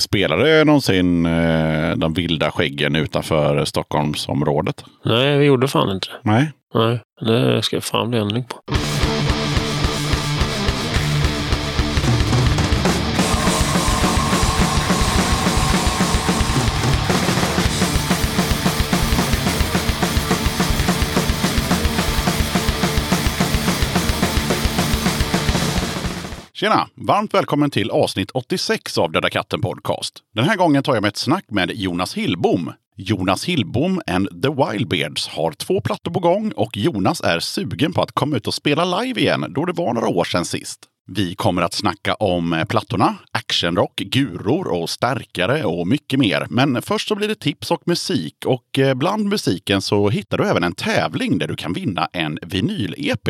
Spelade någonsin eh, de vilda skäggen utanför Stockholmsområdet? Nej, vi gjorde fan inte det. Nej. Nej, det ska fan bli ändring på. Tjena! Varmt välkommen till avsnitt 86 av Döda katten Podcast. Den här gången tar jag med ett snack med Jonas Hillbom. Jonas Hillbom and the Wildbeards har två plattor på gång och Jonas är sugen på att komma ut och spela live igen då det var några år sedan sist. Vi kommer att snacka om eh, plattorna, actionrock, guror och stärkare och mycket mer. Men först så blir det tips och musik och eh, bland musiken så hittar du även en tävling där du kan vinna en vinyl-EP.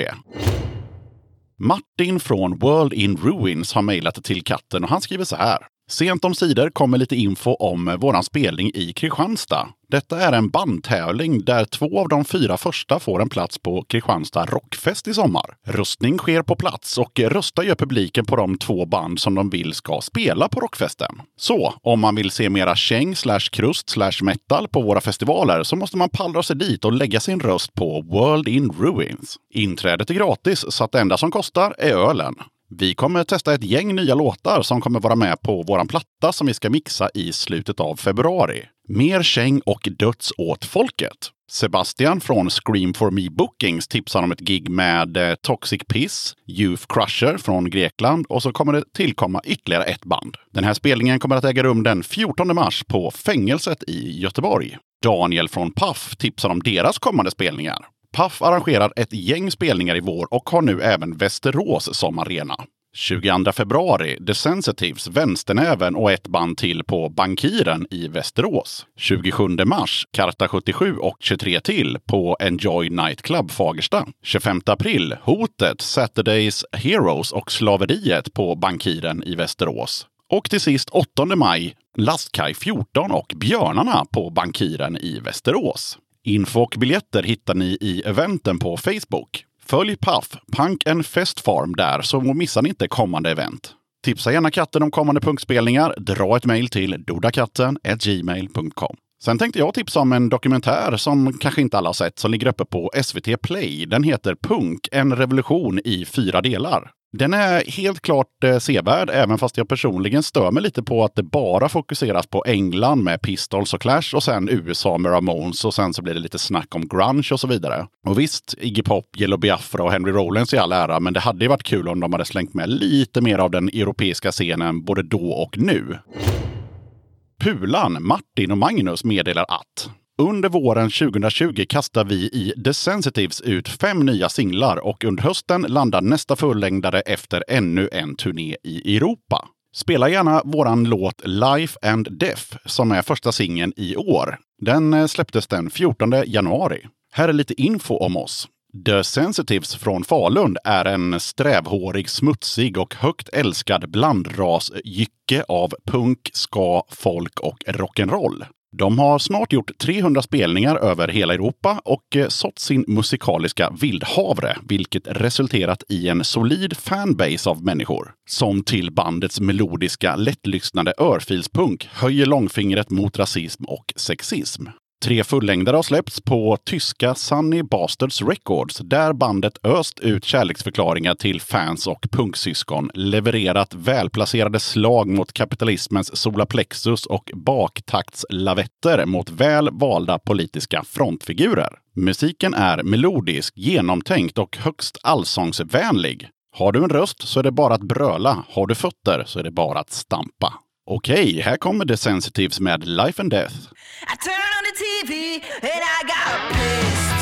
Martin från World in Ruins har mejlat till katten och han skriver så här. Sent om sidor kommer lite info om våran spelning i Kristianstad. Detta är en bandtävling där två av de fyra första får en plats på Kristianstad Rockfest i sommar. Röstning sker på plats och rösta gör publiken på de två band som de vill ska spela på rockfesten. Så om man vill se mera käng slash krust slash metal på våra festivaler så måste man pallra sig dit och lägga sin röst på World in Ruins. Inträdet är gratis så att det enda som kostar är ölen. Vi kommer testa ett gäng nya låtar som kommer vara med på våran platta som vi ska mixa i slutet av februari. Mer käng och döds åt folket. Sebastian från Scream for Me Bookings tipsar om ett gig med eh, Toxic Piss, Youth Crusher från Grekland och så kommer det tillkomma ytterligare ett band. Den här spelningen kommer att äga rum den 14 mars på Fängelset i Göteborg. Daniel från Puff tipsar om deras kommande spelningar. Paf arrangerar ett gäng spelningar i vår och har nu även Västerås som arena. 22 februari, The Sensitives, Vänsternäven och ett band till på Bankiren i Västerås. 27 mars, Karta 77 och 23 till på Enjoy Nightclub Fagersta. 25 april, Hotet, Saturdays Heroes och Slaveriet på Bankiren i Västerås. Och till sist 8 maj, Lastkaj 14 och Björnarna på Bankiren i Västerås. Info och biljetter hittar ni i eventen på Facebook. Följ Puff, Punk and Fest Farm där så missar ni inte kommande event. Tipsa gärna katten om kommande punkspelningar. Dra ett mejl till dodakatten.gmail.com. Sen tänkte jag tipsa om en dokumentär som kanske inte alla har sett som ligger uppe på SVT Play. Den heter Punk, en revolution i fyra delar. Den är helt klart eh, sevärd, även fast jag personligen stör mig lite på att det bara fokuseras på England med Pistols och Clash och sen USA med Ramones och sen så blir det lite snack om grunge och så vidare. Och visst, Iggy Pop, Yellow Biafra och Henry Rollins i all ära, men det hade ju varit kul om de hade slängt med lite mer av den europeiska scenen både då och nu. Pulan, Martin och Magnus meddelar att under våren 2020 kastar vi i The Sensitives ut fem nya singlar och under hösten landar nästa fullängdare efter ännu en turné i Europa. Spela gärna våran låt Life and Death som är första singeln i år. Den eh, släpptes den 14 januari. Här är lite info om oss. The Sensitives från Falun är en strävhårig, smutsig och högt älskad blandrasjycke av punk, ska, folk och rock'n'roll. De har snart gjort 300 spelningar över hela Europa och eh, sått sin musikaliska vildhavre, vilket resulterat i en solid fanbase av människor. Som till bandets melodiska, lättlyssnade örfilspunk höjer långfingret mot rasism och sexism. Tre fullängdare har släppts på tyska Sunny Bastards Records där bandet öst ut kärleksförklaringar till fans och punksyskon, levererat välplacerade slag mot kapitalismens solaplexus och baktaktslavetter mot väl valda politiska frontfigurer. Musiken är melodisk, genomtänkt och högst allsångsvänlig. Har du en röst så är det bara att bröla. Har du fötter så är det bara att stampa. Okej, här kommer The Sensitives med Life and Death. I turn on the TV and I got pissed.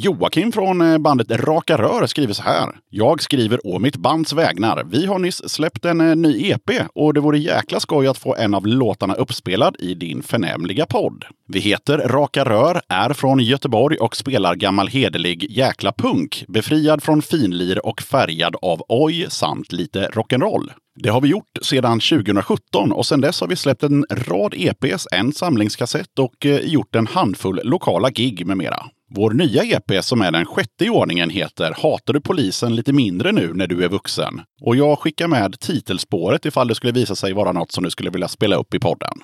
Joakim från eh, bandet Raka Rör skriver så här. Jag skriver å mitt bands vägnar. Vi har nyss släppt en eh, ny EP och det vore jäkla skoj att få en av låtarna uppspelad i din förnämliga podd. Vi heter Raka Rör, är från Göteborg och spelar gammal hederlig jäkla punk, befriad från finlir och färgad av oj samt lite rock'n'roll. Det har vi gjort sedan 2017 och sedan dess har vi släppt en rad EPs, en samlingskassett och eh, gjort en handfull lokala gig med mera. Vår nya EP som är den sjätte i ordningen heter Hatar du polisen lite mindre nu när du är vuxen? Och jag skickar med titelspåret ifall det skulle visa sig vara något som du skulle vilja spela upp i podden.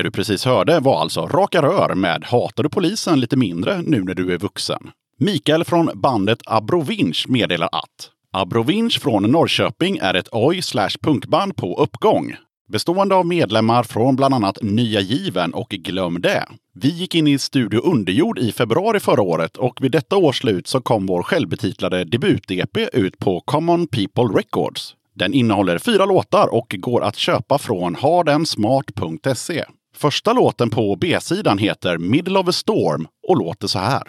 Det du precis hörde var alltså Raka Rör med Hatar du polisen lite mindre nu när du är vuxen? Mikael från bandet Abrovinch meddelar att Abrovinch från Norrköping är ett oj slash punkband på uppgång. Bestående av medlemmar från bland annat Nya Given och Glöm det. Vi gick in i Studio Underjord i februari förra året och vid detta års slut så kom vår självbetitlade debut-EP ut på Common People Records. Den innehåller fyra låtar och går att köpa från hardensmart.se. Första låten på B-sidan heter Middle of a Storm och låter så här.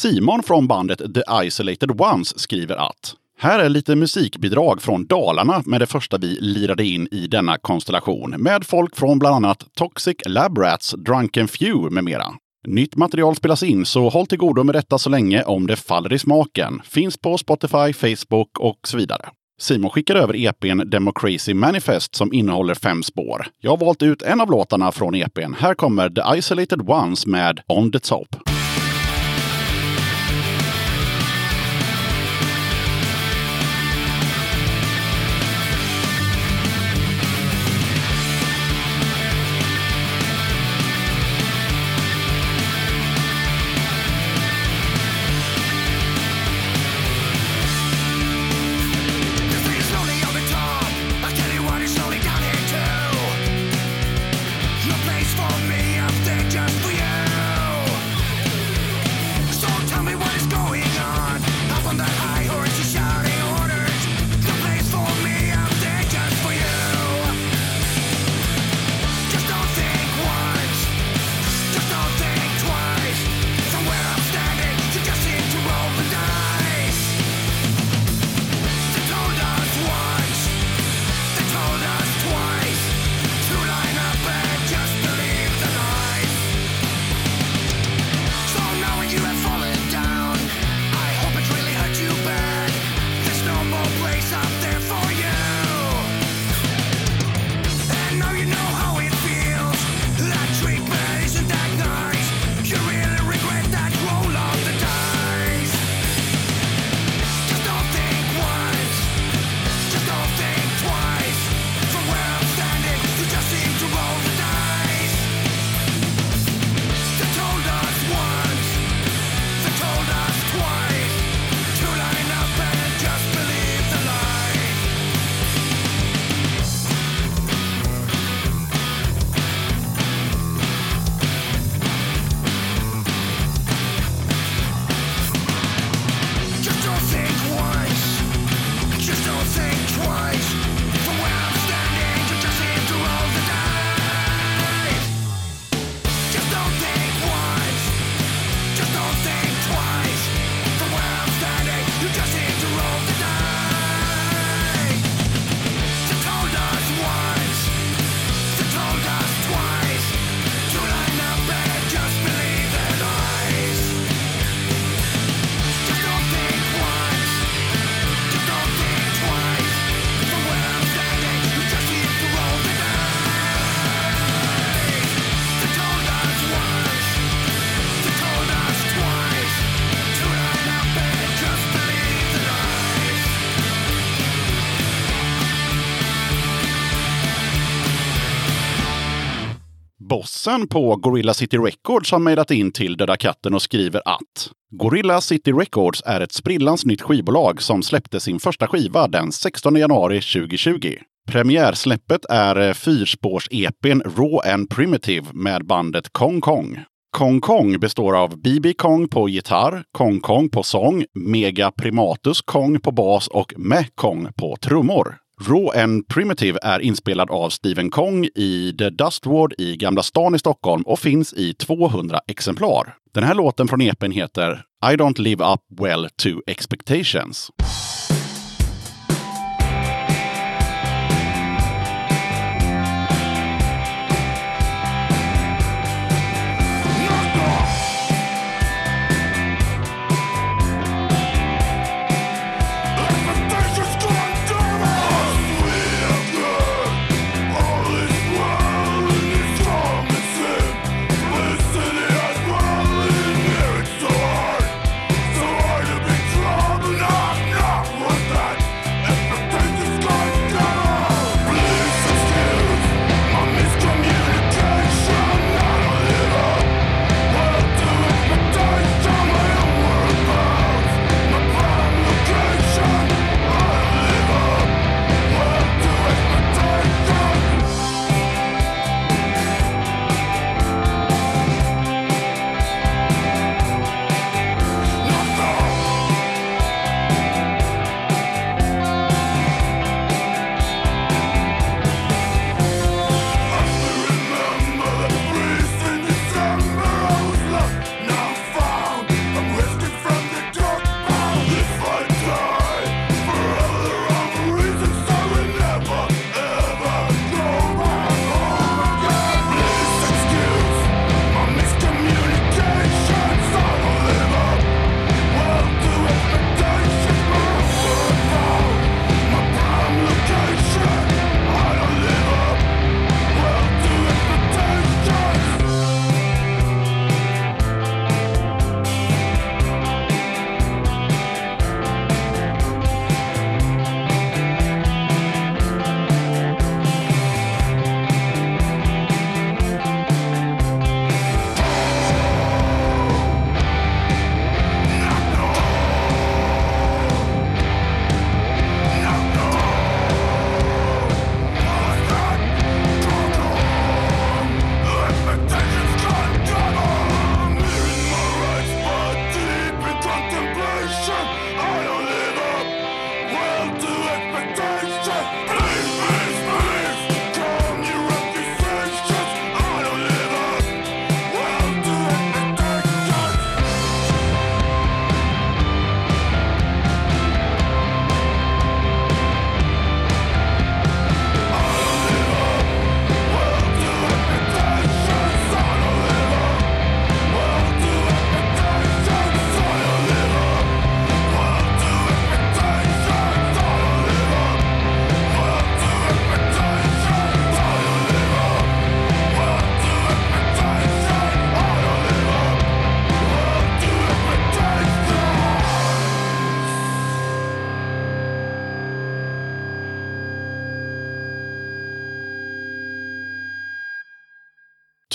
Simon från bandet The Isolated Ones skriver att här är lite musikbidrag från Dalarna med det första vi lirade in i denna konstellation med folk från bland annat Toxic Lab Rats, Drunken Few med mera. Nytt material spelas in, så håll till godo med detta så länge om det faller i smaken. Finns på Spotify, Facebook och så vidare. Simon skickar över EPn Democracy Manifest som innehåller fem spår. Jag har valt ut en av låtarna från EPn. Här kommer The Isolated Ones med On the Top. Bossen på Gorilla City Records har mejlat in till Döda katten och skriver att Gorilla City Records är ett sprillans nytt skivbolag som släppte sin första skiva den 16 januari 2020. Premiärsläppet är eh, fyrspårs-EPn Raw and Primitive med bandet Kong Kong. Kong Kong består av BB Kong på gitarr, Kong Kong på sång, Mega Primatus Kong på bas och Meh Kong på trummor. Raw and Primitive är inspelad av Stephen Kong i The Dust Ward i Gamla stan i Stockholm och finns i 200 exemplar. Den här låten från EPn heter I don't live up well to expectations.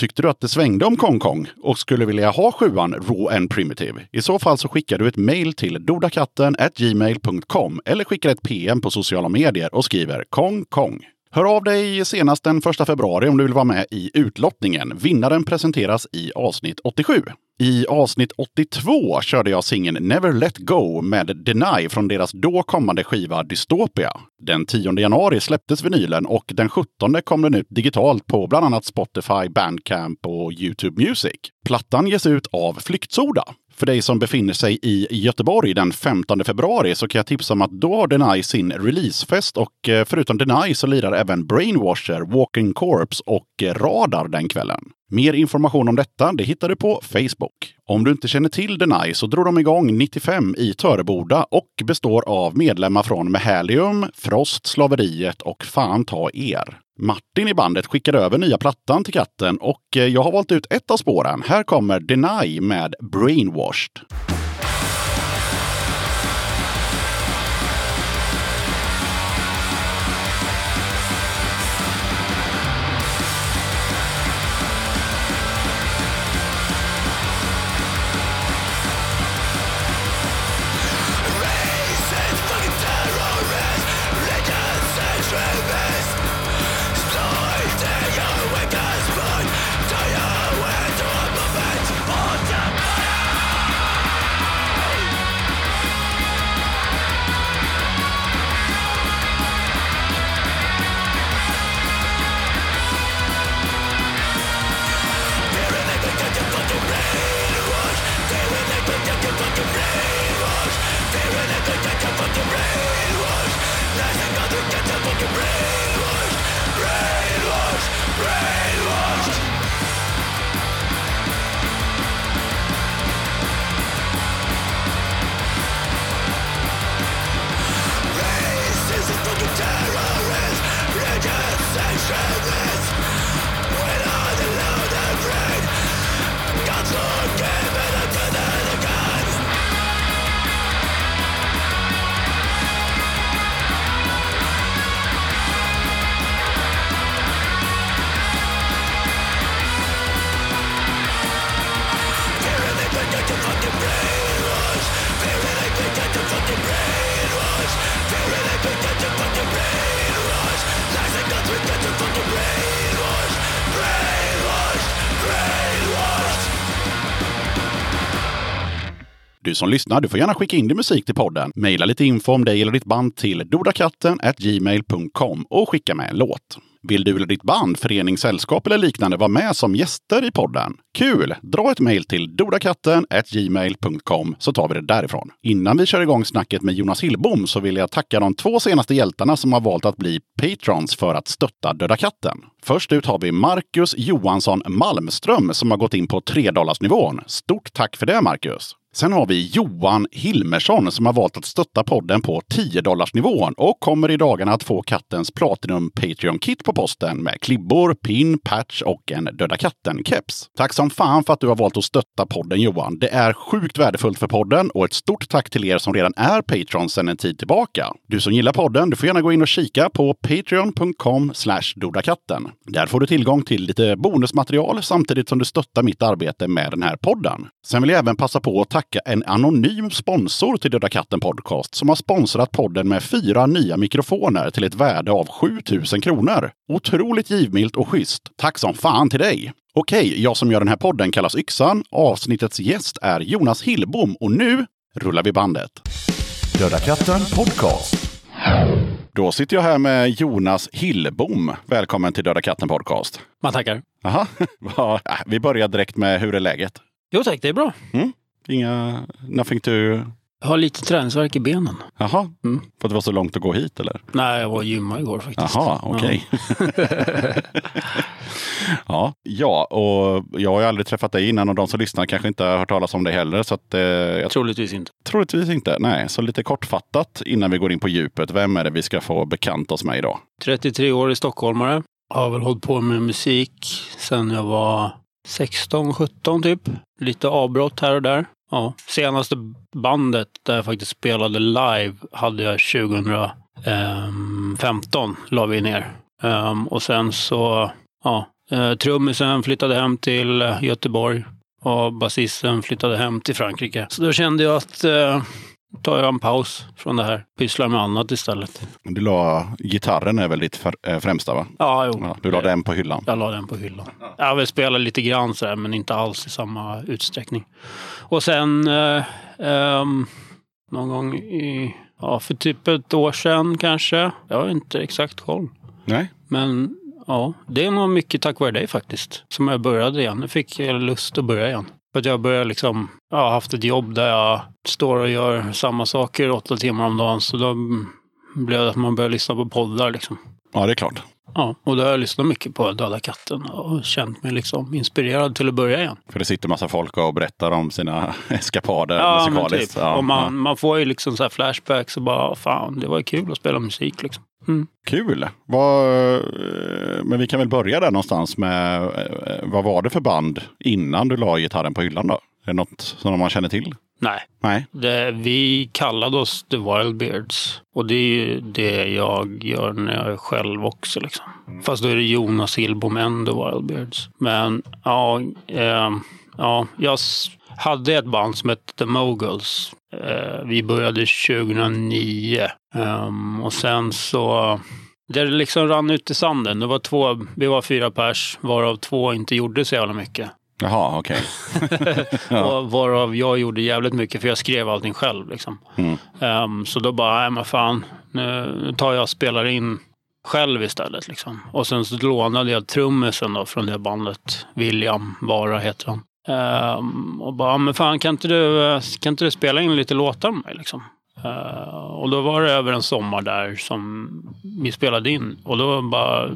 Tyckte du att det svängde om Kong Kong och skulle vilja ha sjuan Raw and Primitive? I så fall så skickar du ett mejl till dodakatten gmail.com eller skickar ett PM på sociala medier och skriver Kong Kong. Hör av dig senast den 1 februari om du vill vara med i utlottningen. Vinnaren presenteras i avsnitt 87. I avsnitt 82 körde jag singeln Never Let Go med Deny från deras då kommande skiva Dystopia. Den 10 januari släpptes vinylen och den 17 kom den ut digitalt på bland annat Spotify, Bandcamp och YouTube Music. Plattan ges ut av Flyktsoda. För dig som befinner sig i Göteborg den 15 februari så kan jag tipsa om att då har Deny sin releasefest och eh, förutom Deny så lirar även Brainwasher, Walking Corps och eh, Radar den kvällen. Mer information om detta det hittar du på Facebook. Om du inte känner till Deny så drog de igång 95 i Töreboda och består av medlemmar från Mehalium, Frost, Slaveriet och Fan ta er. Martin i bandet skickade över nya plattan till katten och eh, jag har valt ut ett av spåren. Här kommer Deny med Brainwashed. Som lyssnar, du får gärna skicka in din musik till podden. Maila lite info om dig eller ditt band till dodakatten gmail.com och skicka med en låt. Vill du eller ditt band, förening, sällskap eller liknande vara med som gäster i podden? Kul! Dra ett mejl till dodakatten gmail.com så tar vi det därifrån. Innan vi kör igång snacket med Jonas Hillbom så vill jag tacka de två senaste hjältarna som har valt att bli patrons för att stötta Döda katten. Först ut har vi Marcus Johansson Malmström som har gått in på 3 nivån. Stort tack för det Marcus! Sen har vi Johan Hilmersson som har valt att stötta podden på 10 nivån och kommer i dagarna att få kattens Platinum Patreon-kit på posten med klibbor, pin, patch och en Döda katten-keps. Tack som fan för att du har valt att stötta podden Johan. Det är sjukt värdefullt för podden och ett stort tack till er som redan är Patreon sedan en tid tillbaka. Du som gillar podden, du får gärna gå in och kika på patreon.com dodakatten. Där får du tillgång till lite bonusmaterial samtidigt som du stöttar mitt arbete med den här podden. Sen vill jag även passa på att tacka en anonym sponsor till Döda katten Podcast som har sponsrat podden med fyra nya mikrofoner till ett värde av 7000 kronor. Otroligt givmilt och schysst. Tack som fan till dig! Okej, jag som gör den här podden kallas Yxan. Avsnittets gäst är Jonas Hillbom och nu rullar vi bandet. Döda katten Podcast. Då sitter jag här med Jonas Hillbom. Välkommen till Döda katten Podcast. Man tackar. Aha. Vi börjar direkt med hur är läget? Jo tack, det är bra. Inga... Nothing to... Jag har lite träningsvärk i benen. Jaha, Mm. för att det var så långt att gå hit eller? Nej, jag var och gymmade igår faktiskt. Jaha, okej. ja, ja, och jag har ju aldrig träffat dig innan och de som lyssnar kanske inte har hört talas om dig heller. Så att, eh, jag Troligtvis inte. troligtvis inte. Nej, så lite kortfattat innan vi går in på djupet. Vem är det vi ska få bekanta oss med idag? 33 år i stockholmare. Har väl hållit på med musik sedan jag var 16, 17 typ. Lite avbrott här och där. Ja. Senaste bandet där jag faktiskt spelade live hade jag 2015. La vi ner. Ehm, och sen så, ja, eh, trummisen flyttade hem till eh, Göteborg och basisten flyttade hem till Frankrike. Så då kände jag att eh, tar jag en paus från det här, pysslar med annat istället. Du la, gitarren är väl ditt för, eh, främsta va? Ja, jo. Ja, du la den på hyllan. Jag la den på hyllan. Jag har väl spelat lite grann så här, men inte alls i samma utsträckning. Och sen eh, ehm, någon gång i, ja, för typ ett år sedan kanske. Jag har inte exakt koll. Nej? Men ja, det är nog mycket tack vare dig faktiskt. Som jag började igen. Nu fick jag lust att börja igen. För att jag började liksom, jag har haft ett jobb där jag står och gör samma saker åtta timmar om dagen. Så då blev det att man började lyssna på poddar liksom. Ja, det är klart. Ja, och då har jag lyssnat mycket på Döda katten och känt mig liksom inspirerad till att börja igen. För det sitter massa folk och berättar om sina eskapader Ja, men musikaliskt. typ. Ja, och man, ja. man får ju liksom så här flashbacks och bara, fan, det var kul att spela musik liksom. Mm. Kul! Vad, eh, men vi kan väl börja där någonstans med eh, vad var det för band innan du la gitarren på hyllan då? Är det något som man känner till? Nej, Nej? det, vi kallade oss The Wildbeards. Och det är ju det jag gör när jag är själv också. Liksom. Fast då är det Jonas Hillbom än The Wildbeards. Men ja, ehm, ja jag hade ett band som hette The Moguls. Eh, vi började 2009. Ehm, och sen så... Det liksom rann ut i sanden. Det var två, vi var fyra pers, varav två inte gjorde så jävla mycket. Jaha, okej. Och varav jag gjorde jävligt mycket för jag skrev allting själv. Liksom. Mm. Ehm, så då bara, nej men fan, nu nu tar jag och spelar in själv istället. Liksom. Och sen så lånade jag trummisen då från det bandet, William Vara heter han. Um, och bara, men fan kan inte, du, kan inte du spela in lite låtar med mig? Liksom? Uh, och då var det över en sommar där som vi spelade in. Och då bara,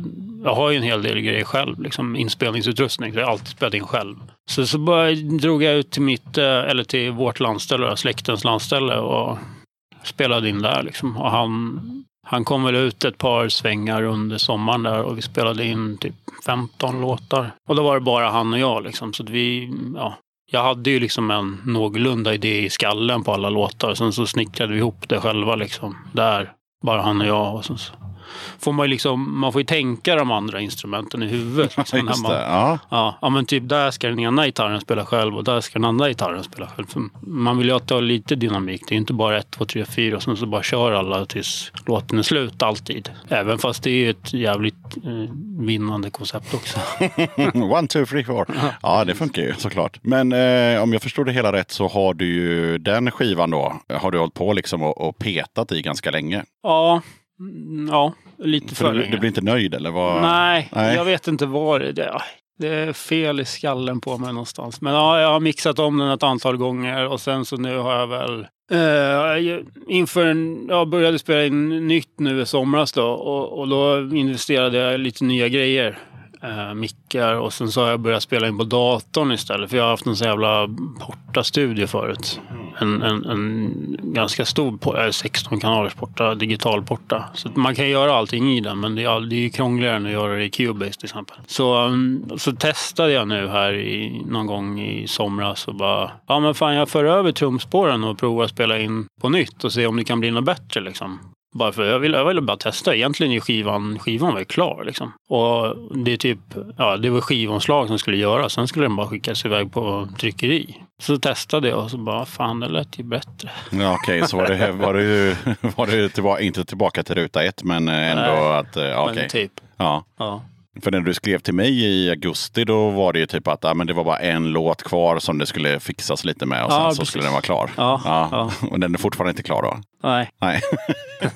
jag har ju en hel del grejer själv, liksom inspelningsutrustning, så jag har alltid spelat in själv. Så, så bara drog jag ut till mitt, eh, eller till vårt landställe, släktens landställe och spelade in där liksom. Och han, han kom väl ut ett par svängar under sommaren där och vi spelade in typ 15 låtar. Och då var det bara han och jag liksom. Så att vi, ja. Jag hade ju liksom en någorlunda idé i skallen på alla låtar. Sen så snickrade vi ihop det själva liksom. Där, bara han och jag. Och sen så får man ju liksom, man får ju tänka de andra instrumenten i huvudet. Liksom, Just man, det. Ja. Ja, ja, men typ där ska den ena gitarren spela själv och där ska den andra gitarren spela själv. För man vill ju att det har lite dynamik. Det är inte bara ett, två, tre, fyra och sen så bara kör alla tills låten är slut alltid. Även fast det är ett jävligt eh, vinnande koncept också. One, two, three, four. Ja, det funkar ju såklart. Men eh, om jag förstår det hela rätt så har du ju den skivan då, har du hållit på liksom och, och petat i ganska länge. Ja, ja lite för, För du, du blir inte nöjd eller? Vad? Nej, Nej. jag vet inte vad det är. Det är fel i skallen på mig någonstans. Men ja, jag har mixat om den ett antal gånger och sen så nu har jag väl eh, inför en, jag började spela in nytt nu i somras då och, och då investerade jag i lite nya grejer. Eh, mickar och sen så har jag börjat spela in på datorn istället för jag har haft en så jävla portastudio förut. En, en, en ganska stor, 16 eh, kanalers porta, digital porta. Så man kan göra allting i den men det är, det är ju krångligare än att göra det i Cubase till exempel. Så, mm, så testade jag nu här i, någon gång i somras och bara, ja men fan jag för över trumspåren och provar att spela in på nytt och se om det kan bli något bättre liksom. Bara för jag ville, jag ville bara testa. Egentligen är skivan, skivan var klar liksom. Och det är typ, ja det var skivomslag som skulle göras. Sen skulle den bara skickas iväg på tryckeri. Så testade jag och så bara, fan det lät ju bättre. Ja, Okej, så var det, var det, var det tillbaka, inte tillbaka till ruta ett men eh, ändå Nej. att, eh, ja, Men typ, Ja. ja. För när du skrev till mig i augusti då var det ju typ att ja, men det var bara en låt kvar som det skulle fixas lite med och Ja, sen så precis. skulle den vara klar. Ja, ja. Och den är fortfarande inte klar då? Nej. Nej.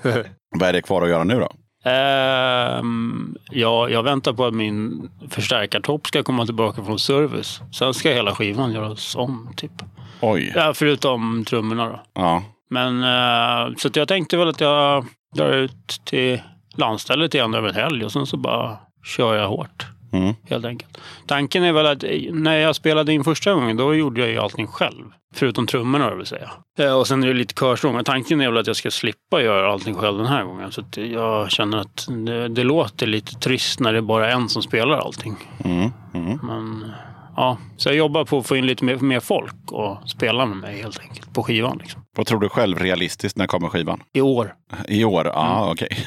Vad är det kvar att göra nu då? Ehm, ja, jag väntar på att min förstärkartopp ska komma tillbaka från service. Sen ska hela skivan göras om, typ. Oj. Ja, förutom trummorna då. Ja. Men eh, så jag tänkte väl att jag drar ut till landstället igen över en helg och sen så bara kör jag hårt. Mm. Helt enkelt. Tanken är väl att eh, när jag spelade in första gången då gjorde jag ju allting själv. Förutom trummorna vill säga. Eh, Och sen är det lite körsång. Tanken är väl att jag ska slippa göra allting själv den här gången. Så jag känner att det, det låter lite trist när det är bara en som spelar allting. Mm. Mm. Men ja, så jag jobbar på att få in lite mer, mer folk och spela med mig helt enkelt på skivan. Liksom. Vad tror du själv realistiskt när kommer skivan? I år. I år? Ja, okej.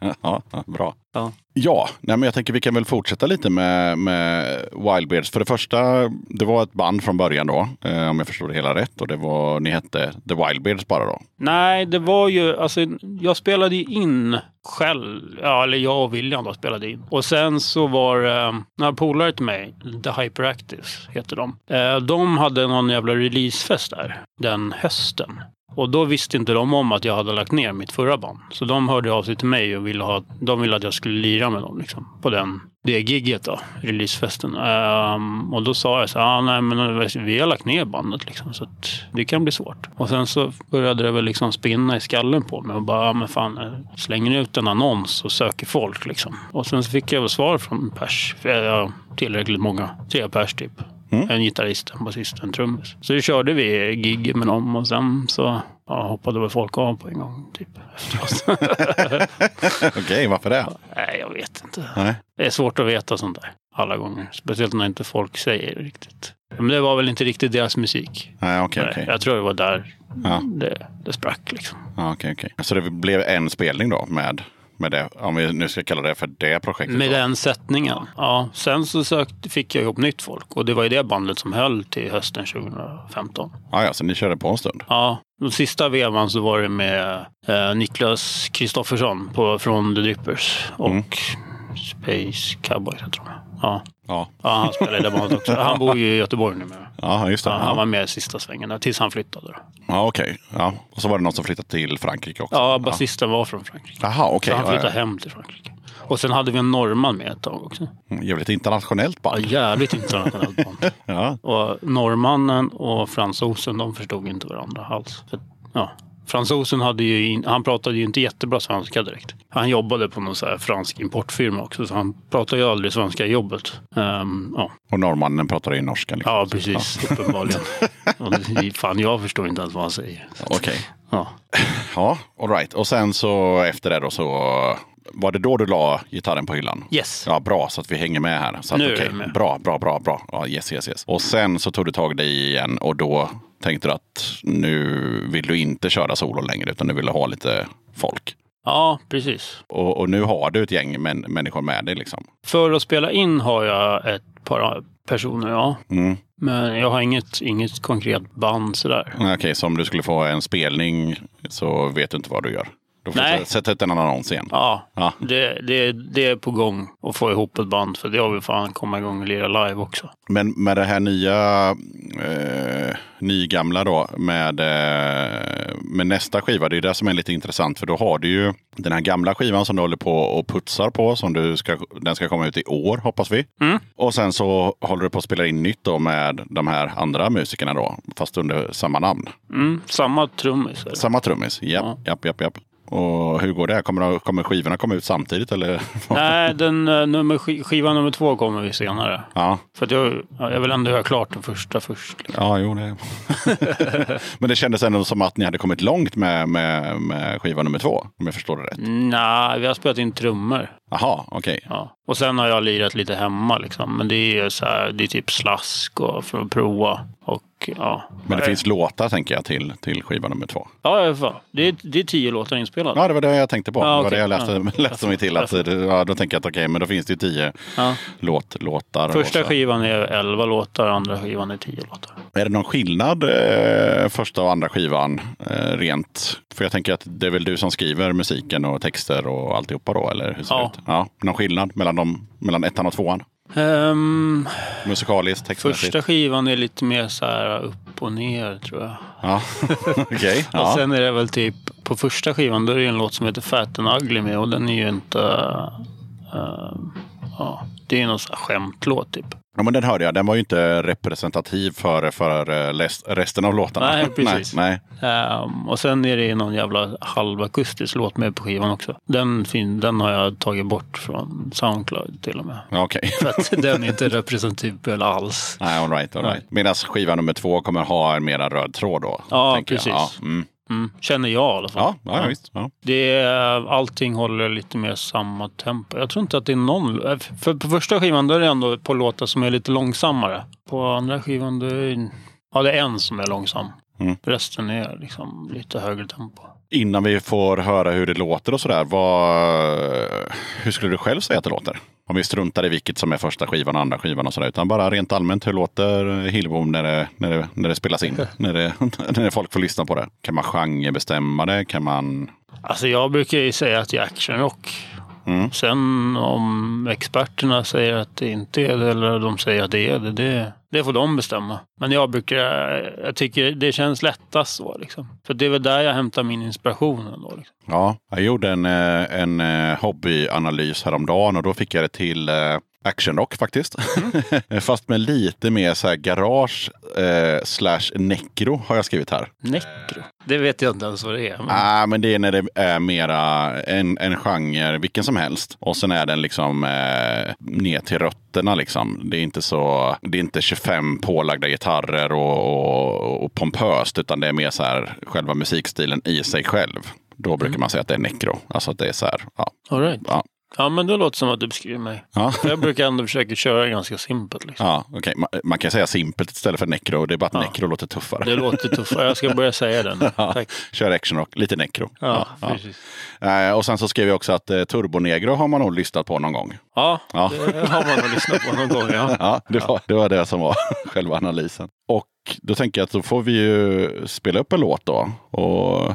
ja, ja, bra. Ja. Ja, nej, men jag tänker vi kan väl fortsätta lite med, med Wildbeards. För det första, det var ett band från början då, eh, om jag förstår det hela rätt. Och det var, ni hette The Wildbeards bara då? Nej, det var ju, alltså jag spelade in själv, ja, eller jag och William då spelade in. Och sen så var eh, några polare till mig, The Hyperactives heter de. Eh, de hade någon jävla releasefest där den hösten. Och då visste inte de om att jag hade lagt ner mitt förra band. Så de hörde av sig till mig och ville, ha, de ville att jag skulle lira med dem liksom, på den, det gigget då, releasefesten. Um, och då sa jag så här, ah, nej men vi har lagt ner bandet liksom, så att det kan bli svårt. Och sen så började det väl liksom spinna i skallen på mig och bara, ah, men fan, eh, slänger ut en annons och söker folk liksom. Och sen så fick jag väl svar från pers, eh, för jag tillräckligt många, tre pers typ. En gitarrist, en basist och en trummis. Så då körde vi gig med dem och sen så ja, hoppade väl folk av på en gång. Typ. Okej, varför det? Nej, jag vet inte. Nej. Det är svårt att veta sånt där alla gånger. Speciellt när inte folk säger riktigt. Men det var väl inte riktigt deras musik. Nej, okej, Nej, okej. Jag tror det var där Ja. det, det sprack liksom. Ja, okej, okej. Så det blev en spelning då med, med det, om vi nu ska kalla det för det projektet? Med då. den sättningen. Ja, sen så sökte, fick jag ihop nytt folk. Och det var ju det bandet som höll till hösten 2015. Ja, ja, så ni körde på en stund? Ja, den sista vevan så var det med eh, Niklas Kristoffersson från The Drippers och Mm. Space Cowboys, jag tror jag. Ja. Ja, ja, han spelar i det bandet också. Han bor ju i Göteborg numera. ja just det. Ja, han Ja, var med sista svängen där, tills han flyttade. Då. ja okej. Ja. Och så var det någon som flyttade till Frankrike också? Ja, basisten var från Frankrike. Jaha, okej. Så han Ja, flyttade ja. hem till Frankrike. Och sen hade vi en norrman med ett tag också. Mm, Jävligt internationellt Ja, band. jävligt internationellt band. Ja. Och norrmannen och fransosen, de förstod inte varandra alls. För, ja, fransosen hade ju, in, han pratade ju inte jättebra svenska direkt. Han jobbade på någon fransk importfirma också, så han pratade ju aldrig svenska i jobbet. Ehm, ja. Och norrmannen pratade ju norska. Liksom. ja, precis. Uppenbarligen. Och fan, jag förstår inte ens vad han säger. Okej. Ja. Ja, all right. Och sen så efter det då så var det då du la gitarren på hyllan? Yes. Ja, bra så att vi hänger med här. Så att, Nu är okej, vi med. Bra, bra, bra, bra. Ja, yes, yes, yes. Och sen så tog du tag i dig igen och då tänkte du att nu vill du inte köra solo längre utan du vill ha lite folk. Ja, precis. Och, och nu har du ett gäng män, människor med dig liksom. För att spela in har jag ett par personer, ja. Mm. Men jag har inget, inget konkret band sådär. Okej, så om du skulle få en spelning så vet du inte vad du gör? Då får Nej. sätta ut en annons igen. Ja, Ja. Det, det, det är på gång att få ihop ett band. För det har vi fan komma igång och lira live också. Men med det här nya, eh, nygamla då, med, eh, med nästa skiva, det är det som är lite intressant. För då har du ju den här gamla skivan som du håller på och putsar på. Som du ska, den ska komma ut i år, hoppas vi. Mm. Och sen så håller du på att spela in nytt då med de här andra musikerna då, fast under samma namn. Mm, samma trummis. Samma trummis, japp, Ja. japp, japp, japp. Och hur går det? Kommer, kommer skivorna komma ut samtidigt eller? Nej, den, eh, nummer, sk- skiva nummer två kommer vi senare. ja, För att jag, ja, jag vill ändå göra klart den första först. liksom. Ja, jo det. Men det kändes ändå som att ni hade kommit långt med, med, med skiva nummer två, om jag förstår det rätt. Nej, vi har spelat in trummor. Jaha, okej. Ja. Och sen har jag lirat lite hemma liksom. Men det är så här, det är typ slask och för att prova. Och ja. Men det finns låtar tänker jag till, till skiva nummer två. Ja. Det är, det är tio låtar inspelade. Ja, det var det jag tänkte på. Ja, det var det jag läste, Ja. läste mig till. Att, ja, då tänker jag att okej, men då finns det ju tio Ja. låt, låtar. Första skivan är elva låtar, andra skivan är tio låtar. Är det någon skillnad eh, första och andra skivan eh, rent? För jag tänker att det är väl du som skriver musiken och texter och alltihopa då, eller hur ser Ja. det ut? Ja. Någon skillnad mellan, dem, mellan ettan och tvåan? Ehm, Musikaliskt, textmässigt? första skivan är lite mer så här upp och ner tror jag. Ja, okej. Och Ja. sen är det väl typ, på första skivan då är det en låt som heter Fat and Ugly med och den är ju inte... ehm, ja, det är någon sån här skämtlåt typ. Ja, men den hörde jag. Den var ju inte representativ för, för eh, resten av låtarna. Nej, precis. nej, nej. Ehm, och sen är det någon jävla halvakustisk låt med på skivan också. Den, fin, den har jag tagit bort från Soundcloud till och med. Okej. För att den är inte representativ alls. Nej, all right, all right. Medan skiva nummer två kommer ha en mera röd tråd då? Ja, precis. Ja, mm. Mm, känner jag i alla fall. ja, ja, ja, visst. Ja. Det är, allting håller lite mer samma tempo. Jag tror inte att det är någon... För på första skivan då är det ändå på låtar som är lite långsammare. På andra skivan då är det, ja, det är en som är långsam. Mm. Resten är liksom lite högre tempo. Innan vi får höra hur det låter och sådär. Vad, hur skulle du själv säga att det låter? Om vi struntar i vilket som är första skivan och andra skivan och sådär. Utan bara rent allmänt, hur låter Hillbom när det, när det, när det spelas in? när, det, när folk får lyssna på det? Kan man genrebestämma det? Kan man... Alltså jag brukar ju säga att det är actionrock. Mm. Sen om experterna säger att det inte är det eller de säger att det är det, det, det får de bestämma. Men jag brukar, jag tycker det känns lättast så liksom. För det är väl där jag hämtar min inspiration ändå. Liksom. Ja, jag gjorde en, eh, en eh, hobbyanalys häromdagen och då fick jag det till eh, actionrock faktiskt. Fast med lite mer så här garage eh, slash necro har jag skrivit här. Necro. Det vet jag inte ens vad det är. Men... Ah, men det är när det är mera en, en genre, vilken som helst. Och sen är den liksom eh, ner till rötterna liksom. Det är inte så, det är inte 25 pålagda gitarrer och, och, och pompöst, utan det är mer så här själva musikstilen i sig själv. Då brukar man säga att det är necro. Alltså att det är så här, ja. All right. Ja. Ja, men det låter som att du beskriver mig. Ja. Jag brukar ändå försöka köra ganska simpelt. Liksom. Ja, okej. Man, man kan säga simpelt istället för necro. Det är bara att Ja. necro låter tuffare. Det låter tuffare. Jag ska börja säga det nu. Ja. Tack. Kör actionrock, lite necro. Ja, ja. Eh, och sen så skrev jag också att eh, Turbonegro har man nog lyssnat på någon gång. Ja, Ja. det har man nog lyssnat på någon gång. Ja. Ja, det var, det var det som var själva analysen. Och då tänker jag att då får vi ju spela upp en låt då. Och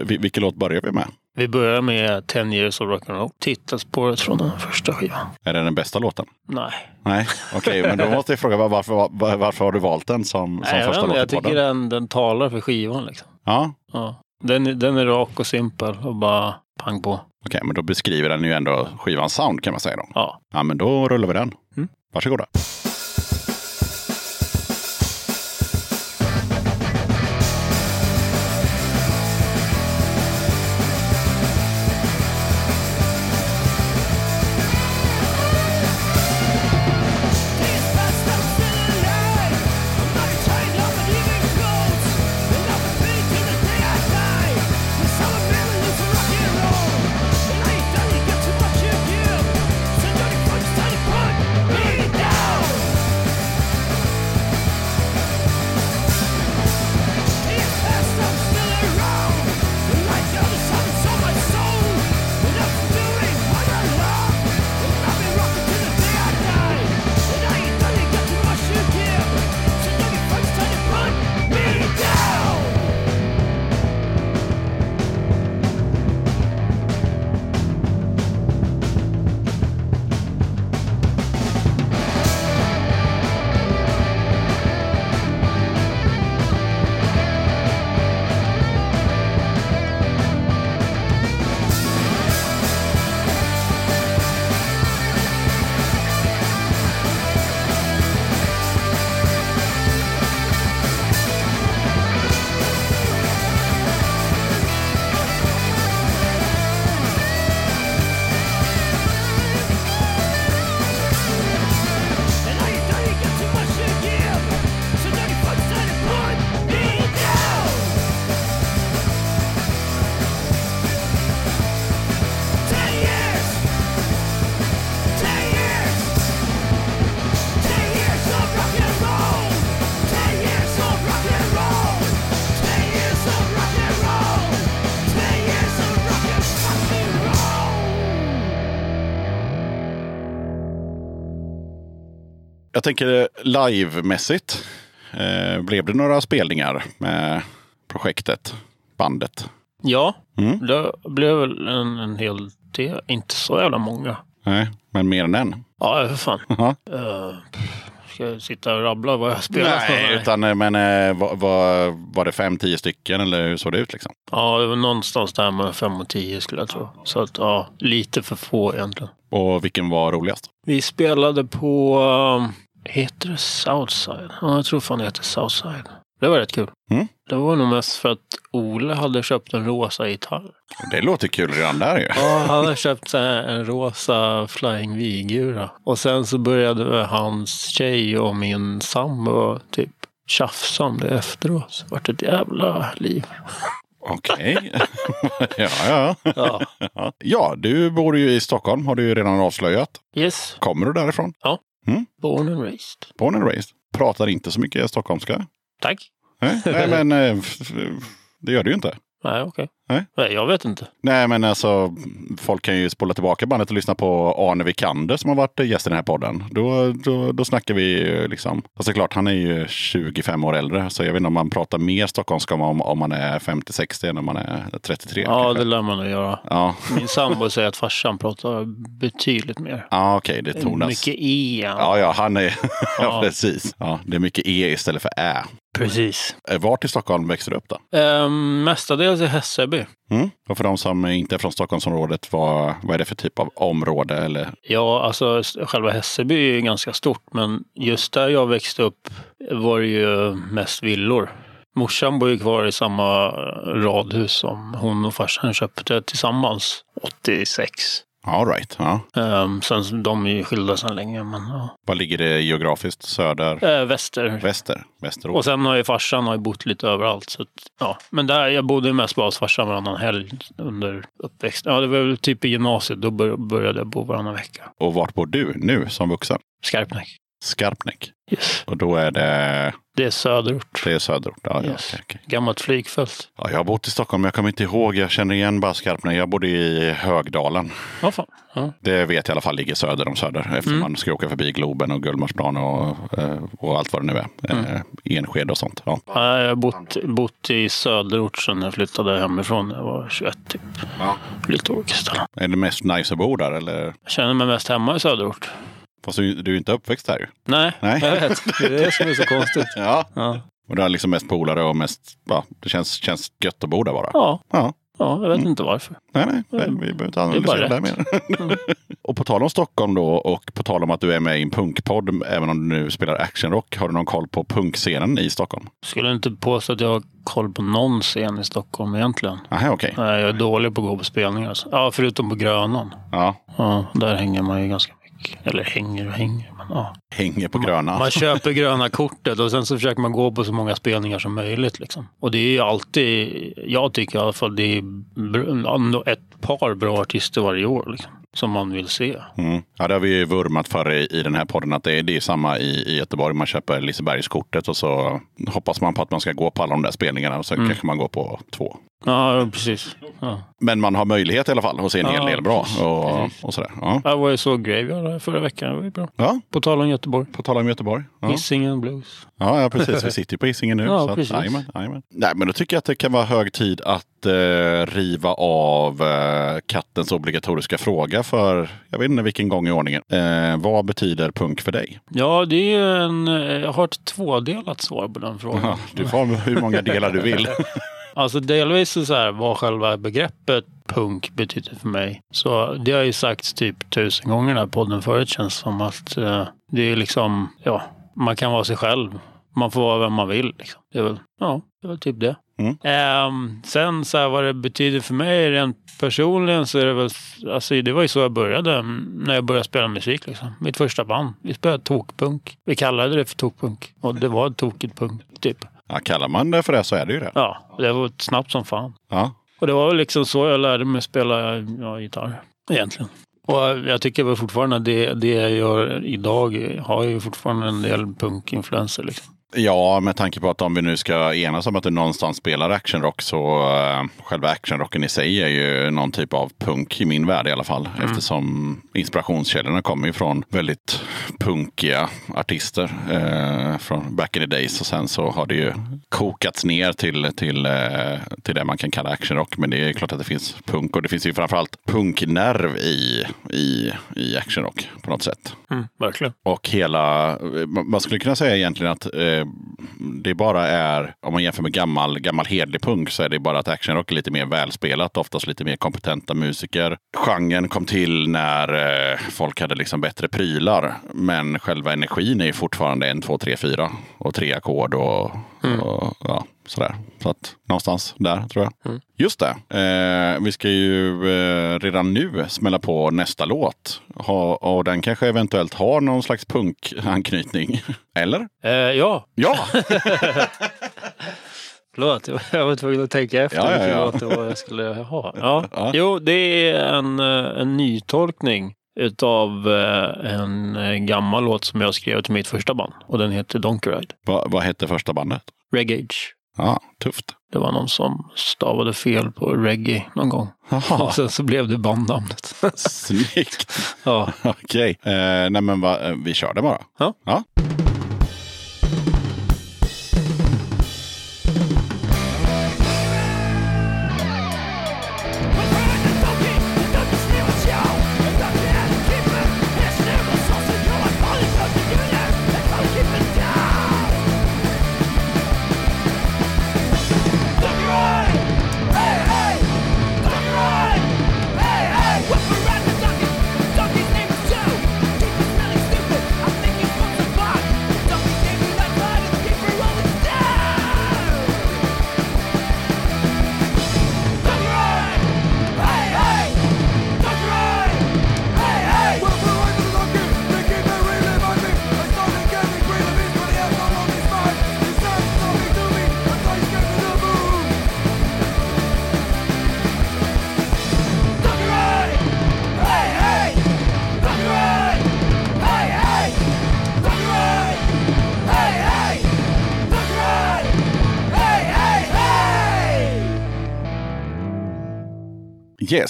vilken låt börjar vi med? Vi börjar med 10 years of rock'n'roll. Titelspåret från den första skivan. Är det den bästa låten? Nej, Nej, okej, men då måste jag fråga var- varför, var, varför har du valt den som, som Nej första låt jag tycker den, den talar för skivan. Liksom. Ja, Ja. Den, är- den är rak och simpel och bara pang på. okej, men då beskriver den ju ändå skivans sound kan man säga då. Ja. Ja, men då rullar vi den. Mm. Varsågoda. Jag tänker livemässigt. Eh, blev det några spelningar med projektet, bandet? Ja, Mm. det blev väl en, en hel del. Inte så jävla många. Nej, men mer än en? Ja, för fan. Ja. Uh, ska jag sitta och rabbla vad jag spelar Nej, för? utan eh, men eh, var, var, var det fem, tio stycken eller hur såg det ut liksom? Ja, det var någonstans där med fem och tio skulle jag tro. Så att ja, lite för få egentligen. Och vilken var roligast? Vi spelade på, um, heter det Southside? Ja, jag tror fan det heter Southside. Det var rätt kul. Mm. Det var nog mest för att Ole hade köpt en rosa gitarr. Det låter kul redan där ju. Ja, han hade köpt så en rosa Flying V-gura. Och sen så började hans tjej och min sambo typ tjafsa om det efteråt. Så vart det ett jävla liv. Okej. ja, ja. Ja. ja. Ja, du bor ju i Stockholm har du ju redan avslöjat. Yes. Kommer du därifrån? Born and raised. Born and raised. Pratar inte så mycket stockholmska. Tack. Nej, nej men eh, det gör det ju inte. Nej, okej. Nej. Nej, jag vet inte. Nej, men alltså folk kan ju spola tillbaka bandet och lyssna på Arne Vikander som har varit gäst i den här podden. Då, då, då snackar vi liksom. Alltså klart, han är ju 25 år äldre, så jag vet inte om man pratar mer stockholmska om, om man är 50-60 än om man är 33. Ja, kanske. det lär man nog göra. Ja, Min sambo säger att farsan pratar betydligt mer. ja okej, det tonas. Mycket E. Ja, ja, han är... Ja. precis. Ja, det är mycket E istället för Ä. Precis. Eh, Vart i Stockholm växte du upp då? Ehm, mestadels i Hässelby. Mm. Och för de som inte är från Stockholmsområdet, vad, vad är det för typ av område? Eller? Ja, alltså själva Hässelby är ju ganska stort, men just där jag växte upp var det ju mest villor. Morsan bor ju kvar i samma radhus som hon och farsan köpte tillsammans 86. All right. Ja. Um, sen de är ju skilda sedan länge, men ja. Var ligger det geografiskt? Söder? Eh, väster. Väster? Västerås? Och sen har ju farsan har ju bott lite överallt. Så att, ja. Men där, jag bodde mest bara hos farsan varannan helg under uppväxten. Ja, det var väl typ i gymnasiet. Då bör, började jag bo varannan vecka. Och vart bor du nu som vuxen? Skarpnäck. Skarpnäck. Yes. Och då är det, Det är söderort. det är söderort? Ja, ja, Yes. okej, okej. Gammalt flygfält. ja, jag har bott i Stockholm, men jag kommer inte ihåg. Jag känner igen bara Skarpnäck. Jag bodde i Högdalen. Ja, fan. Ja. Det vet jag i alla fall ligger söder om Söder. Eftersom Mm. man ska åka förbi Globen och Gullmarsplan och, eh, och allt vad det nu är. Mm. Eh, Enskede och sånt. Ja. Ja, Jag har bott, bott i söderort sedan jag flyttade hemifrån jag var 21. Typ. Lite olika ställen. Är det mest nice att bo där? Eller? Jag känner mig mest hemma i söderort. Fast du, du är ju inte uppväxt där ju. Nej, Nej. jag vet. Det är det som är så konstigt. Ja. Ja, Och du har liksom mest polare och mest, ja, det känns, känns gött att bo där bara. ja, Ja. ja jag vet inte varför. Nej, nej, nej, vi behöver inte analysera det, rätt. mer. och på tal om Stockholm då och på tal om att du är med i en punkpodd, även om du nu spelar actionrock, har du någon koll på punkscenen i Stockholm? Skulle inte påstå att jag har koll på någon scen i Stockholm egentligen. Aha. Nej, jag är dålig på att gå på spelningar. alltså. Ja, förutom på Grönan. Ja, Ja, där hänger man ju ganska Eller hänger och hänger. Men, ja. hänger på gröna. Man köper gröna kortet och sen så försöker man gå på så många spelningar som möjligt. Liksom. Och det är ju alltid, jag tycker i alla fall, det är ett par bra artister varje år. Liksom, som man vill se. Mm. Ja, det har vi ju vurmat för i, i den här podden, att det är, det är samma i, i Göteborg. Man köper Lisebergskortet och så hoppas man på att man ska gå på alla de där spelningarna och så Mm. kanske man går på två. Ja, precis. Ja. Men man har möjlighet i alla fall att se en hel Ja, del bra och, precis. och sådär. Ja. Jag var ju så Graveyard förra veckan. Det var ju bra. ja, På tal om Göteborg. på tal om Göteborg. Ja. Hisingen Blues. Ja, ja, precis. Vi sitter ju på Hisingen nu. Ja, så att, precis. jajamän, jajamän. Nej, men då tycker jag att det kan vara hög tid att eh, riva av eh, kattens obligatoriska fråga för, jag vet inte vilken gång i ordningen. Eh, vad betyder punk för dig? Ja, det är en... Jag har ett tvådelat svar på den frågan. Ja, du får hur många delar du vill. Alltså delvis så här, vad själva begreppet punk betyder för mig. Så det har ju sagts typ tusen gånger i den här podden förut känns som att eh, det är liksom, ja, man kan vara sig själv. Man får vara vem man vill. Liksom. Det är väl, ja, det är väl typ det. Mm. Ehm, sen så här, vad det betyder för mig rent personligen så är det väl, alltså det var ju så jag började när jag började spela musik liksom. Mitt första band. Vi spelade tokpunk. Vi kallade det för tokpunk. Och det var tokigt punk, typ. Ja, kallar man det för det så är det ju det. Ja, det var snabbt som fan. Ja. Och det var väl liksom så jag lärde mig spela ja, gitarr egentligen. Och jag tycker väl fortfarande det, det jag gör idag har ju fortfarande en del punkinfluenser. Liksom. Ja, med tanke på att om vi nu ska enas om att du någonstans spelar actionrock så uh, själva actionrocken i sig är ju någon typ av punk i min värld i alla fall. Eftersom inspirationskällorna kommer ju från väldigt punkiga artister uh, från back in the days. Och sen så har det ju kokats ner till, till, uh, till det man kan kalla actionrock. Men det är klart att det finns punk och det finns ju framförallt punknerv i, i, i actionrock på något sätt. Mm, verkligen. Och hela, man skulle kunna säga egentligen att eh, det bara är, om man jämför med gammal, gammal hedlig punk, så är det bara att actionrock är lite mer välspelat, oftast lite mer kompetenta musiker. Genren kom till när eh, folk hade liksom bättre prylar, men själva energin är fortfarande en, två, tre, fyra och tre ackord och, och ja, sådär. Så att någonstans där tror jag. Just det. Eh, vi ska ju eh, redan nu smälla på nästa låt. Ha, och den kanske eventuellt har någon slags punkanknytning. Eller? Eh, ja, Ja! förlåt. Jag var tvungen att tänka efter Ja, ja, vilken ja. låt var jag skulle ha. Ja. Ja. Jo, det är en, eh, en nytolkning utav eh, en eh, gammal låt som jag skrev till mitt första band. Och den heter Donkey Ride. Va, vad hette första bandet? Regage. Ja, tufft. Det var någon som stavade fel på reggae någon gång. Jaha, Och sen så blev det bandnamnet. snyggt. ja. Okej, eh, nej men va, eh, vi kör det bara. Ja. ja.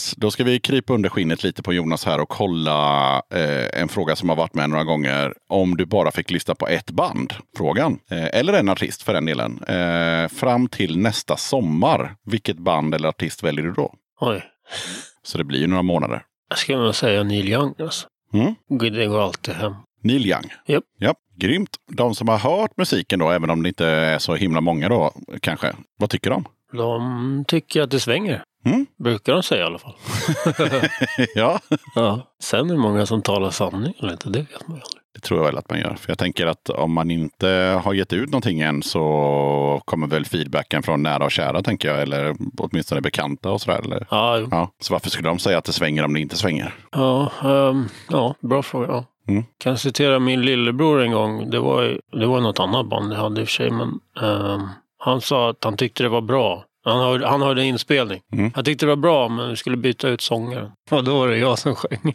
Yes, då ska vi krypa under skinnet lite på Jonas här och kolla eh, en fråga som har varit med några gånger. Om du bara fick lyssna på ett band? Frågan. Eh, eller en artist för den delen. Eh, fram till nästa sommar. Vilket band eller artist väljer du då? Oj. Så det blir ju några månader. Jag skulle nog säga Neil Young alltså. Mm. Det går alltid hem. Neil Young. Japp. Ja, grymt. De som har hört musiken då, även om det inte är så himla många då kanske. Vad tycker de? De tycker att det svänger. Mm. Brukar de säga i alla fall. ja, Ja. Sen det många som talar sanning eller inte, det vet man ju aldrig. det tror jag väl att man gör. För jag tänker att om man inte har gett ut någonting än så kommer väl feedbacken från nära och kära, tänker jag. Eller åtminstone bekanta och sådär. Eller? Ja, jo. Ja, så varför skulle de säga att det svänger om det inte svänger? ja, ehm, ja bra fråga. Ja. Mm. Kan citera min lillebror en gång. Det var, det var något annat band jag hade i och för sig, men ehm, han sa att han tyckte det var bra. Han hörde, han hörde en inspelning. Mm. Han tyckte det var bra, men vi skulle byta ut sångaren. Och då var det jag som sjöng.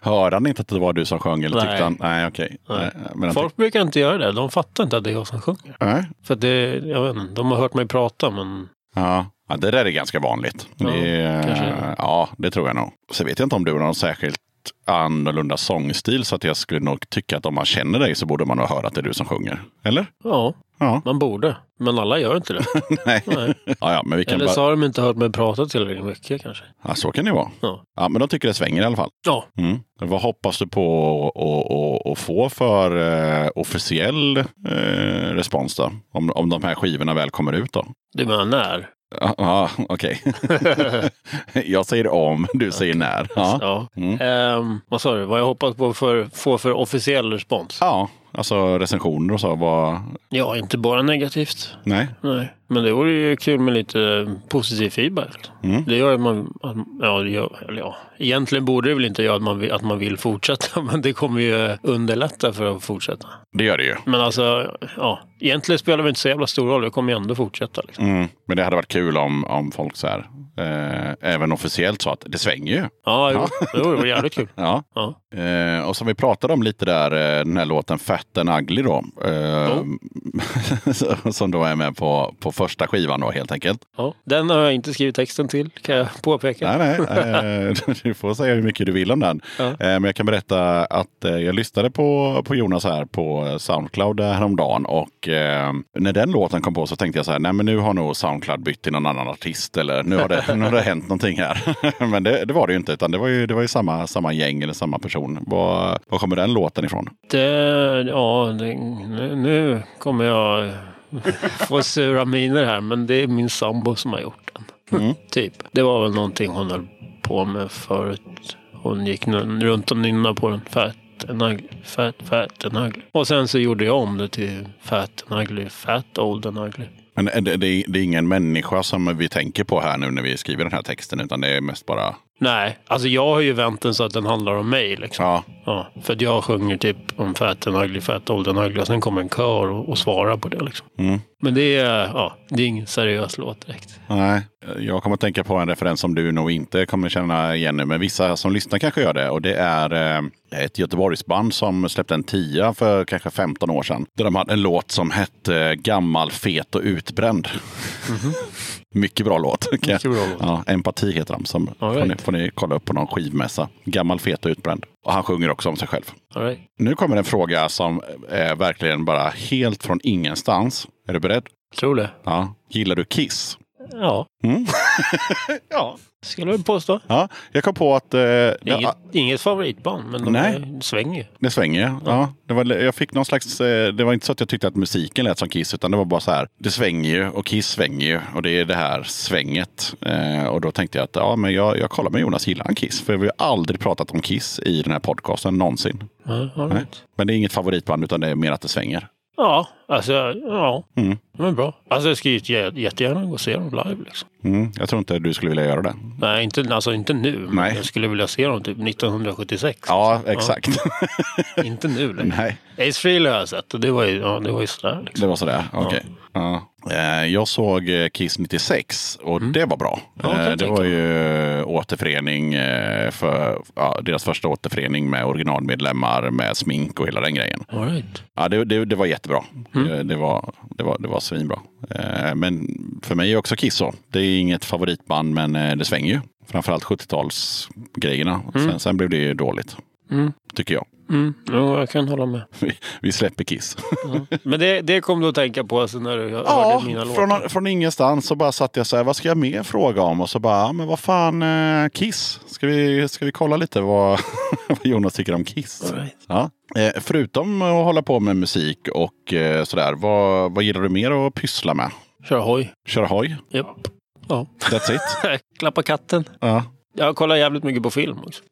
Hörde han inte att det var du som sjöng? Eller Nej. tyckte han? Nej, okej. Nej. Men Folk brukar inte göra det. De fattar inte att det är jag som sjunger. Nej. För det, jag vet inte, de har hört mig prata, men Ja. ja, det där är ganska vanligt. Ja, det, är ja, det tror jag nog. Så vet jag inte om du har någon särskilt annorlunda sångstil så att jag skulle nog tycka att om man känner dig så borde man nog höra att det är du som sjunger. Eller? ja, Ja, man borde. Men alla gör inte det. nej. Nej. Ja, ja, men vi kan Eller bara... så har de inte hört mig prata tillräckligt mycket kanske. Ja, så kan det vara. Ja. Ja, men de tycker det svänger i alla fall. Ja, Mm. Vad hoppas du på att få för eh, officiell eh, respons då? Om, om de här skivorna väl kommer ut då? du menar när? Ja, ja okej. jag säger om, du säger när. Ja. Ja. Mm. Ehm, vad sa du? Vad jag hoppas på för, få för officiell respons? ja, alltså recensioner och så. Vad... Ja, inte bara negativt. Nej. Nej. Men det vore ju kul med lite positiv feedback. Mm. Det gör att man, att, ja, gör, ja, egentligen borde det väl inte göra att man, att man vill fortsätta, men det kommer ju underlätta för att fortsätta. Det gör det ju. Men alltså, ja, egentligen spelar det inte så jävla stor roll, det kommer ju ändå fortsätta. Liksom. Mm. Men det hade varit kul om, om folk så här, eh, även officiellt sa att det svänger ju. Ja, jo, jo, det var jävligt kul. Ja. Ja. Eh, och som vi pratade om lite där, eh, den här låten Fat and Ugly då. Eh, som då är med på, på första skivan då helt enkelt. Ja. Den har jag inte skrivit texten till, kan jag påpeka. Nej, nej. Eh, du får säga hur mycket du vill om den. Ja. Men jag kan berätta att jag lyssnade på, på Jonas här på Soundcloud häromdagen. Och när den låten kom på så tänkte jag så här, nej men nu har nog Soundcloud bytt till någon annan artist. Eller nu har det, nu har det hänt någonting här. men det, det var det ju inte, utan det var ju, det var ju samma, samma gäng eller samma person. Var, var kommer den låten ifrån? Det, ja, det, nu, nu kommer jag få sura miner här, men det är min sambo som har gjort den. Mm. typ. Det var väl någonting hon höll på med förut. Hon gick runt och nynnade på den. Fat and ugly, fat, fat and ugly. Och sen så gjorde jag om det till fat and ugly, fat, old and ugly. Men det, det, är, det är ingen människa som vi tänker på här nu när vi skriver den här texten, utan det är mest bara... Nej, alltså jag har ju vänt den så att den handlar om mig. Liksom. Ja, Ja, för att jag sjunger typ om fat and ugly, fat, old and ugly. Och sen kommer en kör och, och svarar på det. Liksom. mm. Men det är, ja, det är ingen seriös låt direkt. Nej, jag kommer att tänka på en referens som du nog inte kommer känna igen nu, men vissa som lyssnar kanske gör det. Och det är eh, ett Göteborgsband som släppte en tia för kanske 15 år sedan. Där de hade en låt som hette Gammal, fet och utbränd. Mycket bra låt. Mycket bra låt. Ja, Empati heter de. Som All får, ni, right. får ni kolla upp på någon skivmässa. Gammal, fet och utbränd. Och han sjunger också om sig själv. Right. Nu kommer en fråga som är verkligen bara helt från ingenstans. Är du beredd? Tror det. Ja. Gillar du Kiss? Ja, Mm. ja. skulle jag påstå. ja. Jag kom på att eh, det, Inget, inget favoritband, men de Nej. är- svänger det svänger. Ja. Det var, jag fick någon slags, eh, det var inte så att jag tyckte att musiken lät som Kiss, utan det var bara så här. Det svänger ju och Kiss svänger ju och det är det här svänget. Eh, och då tänkte jag att ja, men jag, jag kollar med Jonas, gillar han Kiss? För vi har aldrig pratat om Kiss i den här podcasten någonsin. Ja, right. Men det är inget favoritband, utan det är mer att det svänger. Ja alltså, ja. Mm. Är bra. Alltså, jag skulle jä- jättegärna gå och se dem live. Liksom. Mm. Jag tror inte du skulle vilja göra det. Nej, inte, alltså inte nu. Nej. jag skulle vilja se dem typ 1976. Ja, exakt. Inte nu längre. Nej. Ace Frehley har jag sett och det var ju, ja, det var ju sådär. Liksom. Det var sådär, okej. Ja. Eh, Jag såg eh, Kiss 96 och det var bra. Mm. Ja, Eh, det tänka var ju återförening eh, för ja, deras första återförening med originalmedlemmar med smink och hela den grejen. Right. Ja, det, det, det var jättebra. Mm. Eh, Det, var, det, var, det var svinbra. Eh, Men för mig är också Kiss så. Det är inget favoritband men eh, det svänger ju. Framförallt 70-talsgrejerna. Sen, sen blev det ju dåligt. Mm. Tycker jag. Mm. Jo, jag kan hålla med. Vi, vi släpper Kiss. Men det, det kom du att tänka på alltså, när du Ja, hörde mina låtar? från, från ingenstans så bara satt jag så här, vad ska jag mer fråga om? Och så bara, ja, men vad fan, eh, Kiss. Ska vi, ska vi kolla lite vad, vad Jonas tycker om Kiss? Right. Ja. Eh, förutom att hålla på med musik och eh, sådär, vad, vad gillar du mer att pyssla med? Kör hoj. Köra hoj? Japp. Ja. That's it? Klappa katten. ja. Jag kollar jävligt mycket på film också.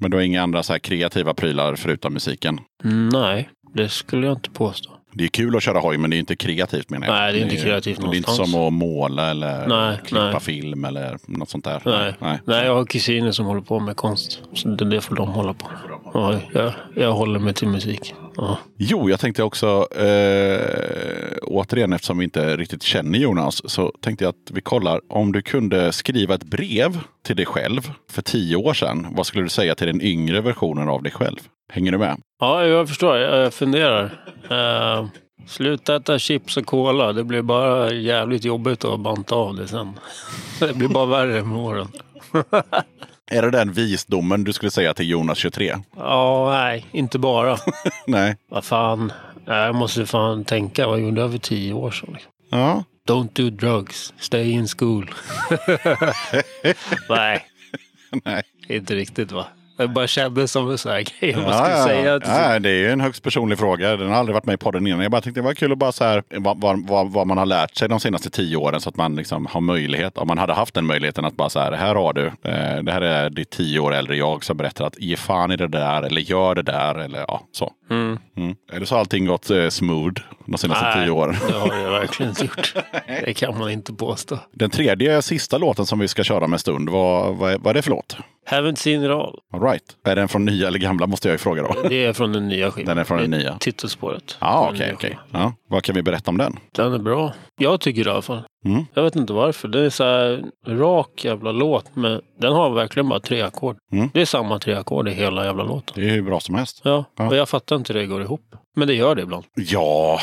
Men du har inga andra så här kreativa prylar förutom musiken? Mm, nej, det skulle jag inte påstå. Det är kul att köra hoj, men det är inte kreativt menar jag. Nej, det är inte kreativt Det är inte någonstans. som att måla eller Nej, klippa nej. film eller något sånt där. Nej. nej. Nej, jag har kusiner som håller på med konst. Så det, det får de hålla på med. Ja, jag, jag håller mig till musik. Ja. Jo, jag tänkte också, eh, återigen eftersom vi inte riktigt känner Jonas, så tänkte jag att vi kollar om du kunde skriva ett brev till dig själv för tio år sedan. Vad skulle du säga till den yngre versionen av dig själv? Hänger du med? ja, jag förstår. Jag, jag funderar. Uh, sluta äta chips och cola. Det blir bara jävligt jobbigt att banta av det sen. Det blir bara värre med åren. Är det den visdomen du skulle säga till Jonas 23? Ja, nej, inte bara. Nej. Vad fan. Jag måste fan tänka. Vad gjorde jag för tio år sedan? liksom? Ja. Don't do drugs. Stay in school. Nej, Nej. inte riktigt va? Det bara kändes som en sån här grej bara Ja, ja, säga. ja. Det är ju en högst personlig fråga. Den har aldrig varit med i podden innan. Jag bara tänkte det var kul att bara så här, vad, vad, vad, vad man har lärt sig de senaste tio åren så att man liksom har möjlighet, om man hade haft den möjligheten att bara så här, här har du, eh, det här är ditt tio år äldre jag som berättar att ge fan i det där eller gör det där eller ja, så. Mm. Mm. Eller så har allting gått eh, smooth de senaste Nej, tio åren. det har jag verkligen inte gjort. Det kan man inte påstå. Den tredje sista låten som vi ska köra med stund, vad, vad, är- vad är det för låt? Haven't seen it all. All right. Är den från nya eller gamla måste jag ju fråga då. Det är från den nya skivan. Den är från den nya. Titelspåret. Ja, Från den okej, nya okej. Ja. Vad kan vi berätta om den? Den är bra. Jag tycker det i alla fall. Mm. Jag vet inte varför. Det är så här rak jävla låt. Men den har verkligen bara tre ackord. Mm. Det är samma tre ackord i hela jävla låten. Det är hur bra som helst. Ja, Ja. och jag fattar inte hur det går ihop. Men det gör det ibland. Ja,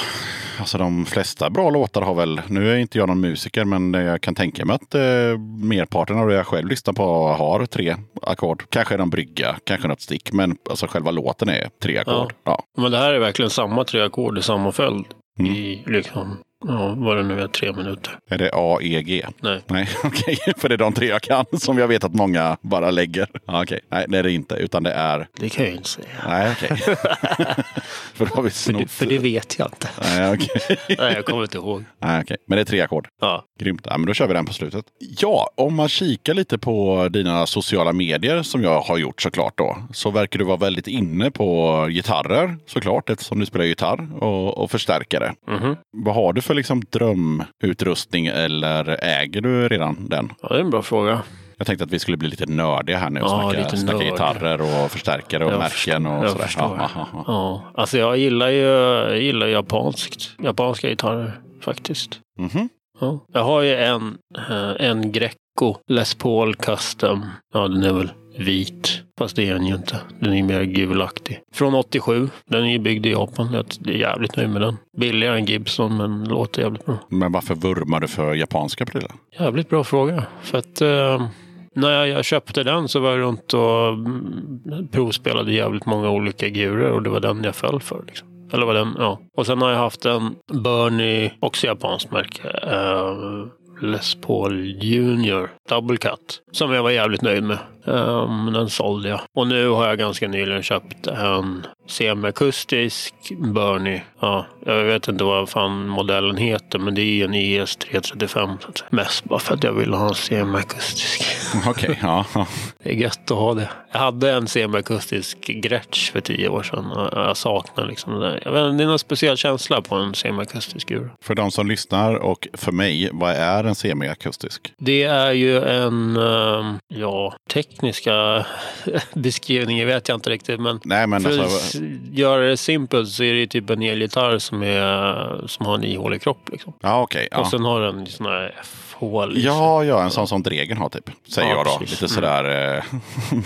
alltså de flesta bra låtar har väl, nu är inte jag någon musiker, men jag kan tänka mig att eh, merparten av det jag själv lyssnar på har tre ackord. Kanske någon brygga, kanske något stick, men alltså själva låten är tre ackord. Ja. Men det här är verkligen samma tre ackord i samma följd. Mm. I liksom, ja, vad det nu är, tre minuter. Är det A, E, G? Nej. Nej, okej. För det är de tre jag kan som jag vet att många bara lägger. Ja, okej. Nej, det är det inte. Utan det är... Det kan jag inte säga. Nej, okej. för då har vi För det, snott... för det vet jag inte. Nej, okej. Nej, jag kommer inte ihåg. Nej, okej. Men det är tre ackord. Ja. Grymt. Ja, men då kör vi den på slutet. Ja, om man kikar lite på dina sociala medier som jag har gjort såklart då. Så verkar du vara väldigt inne på gitarrer såklart eftersom du spelar gitarr och, och förstärkare. Mhm. Vad har du för liksom drömutrustning eller äger du redan den? ja, det är en bra fråga. Jag tänkte att vi skulle bli lite nördiga här nu och Ja, snacka, snacka nörd. gitarrer och förstärkare och Jag märken och jag sådär. förstår. Ja, ja, ja. Ja, alltså jag gillar ju jag gillar japanskt. Japanska gitarrer. faktiskt. Mhm. Ja. Jag har ju en, eh, en Greco Les Paul Custom. Ja, den är väl vit. Fast det är den ju inte. Den är mer gulaktig. Från 87. Den är ju byggd i Japan. Jag är jävligt nöjd med den. Billigare än Gibson, men låter jävligt bra. Men varför vurmar du för japanska prylar? Jävligt bra fråga. För att eh, när jag, köpte den så var jag runt och mm, provspelade jävligt många olika gurer och det var den jag föll för. Liksom. Eller var den, ja. Och sen har jag haft en Bernie, också japanskt märke. Eh, Les Paul Junior Double Cut. Som jag var jävligt nöjd med. Um, den sålde jag. Och nu har jag ganska nyligen köpt en semiakustisk Bernie. Ja, jag vet inte vad fan modellen heter men det är en IS 335. Så att säga. Mest bara för att jag vill ha en semiakustisk. Okej, ja. ja. Det är gött att ha det. Jag hade en semiakustisk Gretsch för tio år sedan jag saknar liksom det där. Jag vet, det är någon speciell känsla på en semiakustisk ur. För de som lyssnar och för mig, vad är en semiakustisk? Det är ju en, ehm, ja, tekniska beskrivningen vet jag inte riktigt. Men Nej, men för att alltså, s- göra det simpelt så är det typ en elgitarr som, är, som har en ihålig kropp. Liksom. ja okej. ja. Och sen har den sådana här F-hål. Sig. Ja, ja, en sån som Dregen har typ. Säger Ja, jag då. precis. Lite sådär. eh,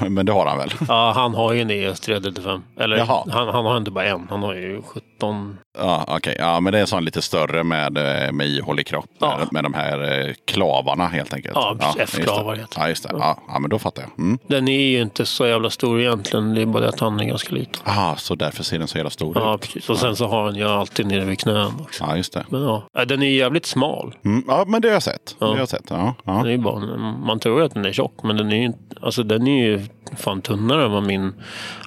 men det har han väl? Ja, han har ju en ES 335. Eller han, han har inte bara en, han har ju 17. Ja, okej. Ja, men det är en sån lite större med, eh, med ihålig kropp. Ja. Med, med de här eh, klavarna helt enkelt. Ja, det. F-klavar heter det. Ja, just det. Ja, ja, men då fattar jag. Mm. Den är ju inte så jävla stor egentligen. Det är bara det att han är ganska liten. Ah, så därför ser den så jävla stor Ja, ut. precis. Och sen så har han ju alltid nere vid knän också. Ja, just det. Men ja, Ja, den är jävligt smal. Mm. Ja, men det har jag sett. Ja. Det har jag sett. Ja, ja. Det är bara, man tror att den är tjock, men den är ju, alltså, den är ju fan tunnare än vad min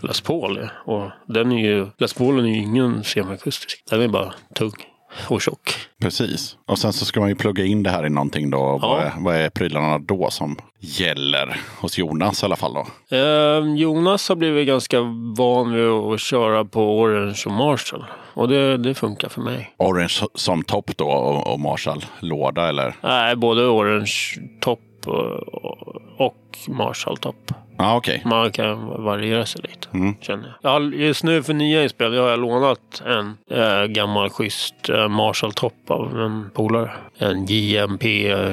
Les Paul är. Och den är ju, Les Paulen är ju ingen semiakustisk. Den är bara tung och tjock. Precis. Och sen så ska man ju plugga in det här i någonting då. Vad, Ja. är, vad är prylarna då som gäller hos Jonas i alla fall då? Eh, Jonas har blivit ganska van vid att köra på Orange och Marshall. Och det, det funkar för mig. Orange som topp då och, och Marshall-låda eller? Nej, både Orange topp och, och Marshall topp. Ja, okej. Man kan variera sig lite, Mm. känner jag. Just nu för nya inspel har jag lånat en äh, gammal schysst äh, Marshall-topp av en polare. En JMP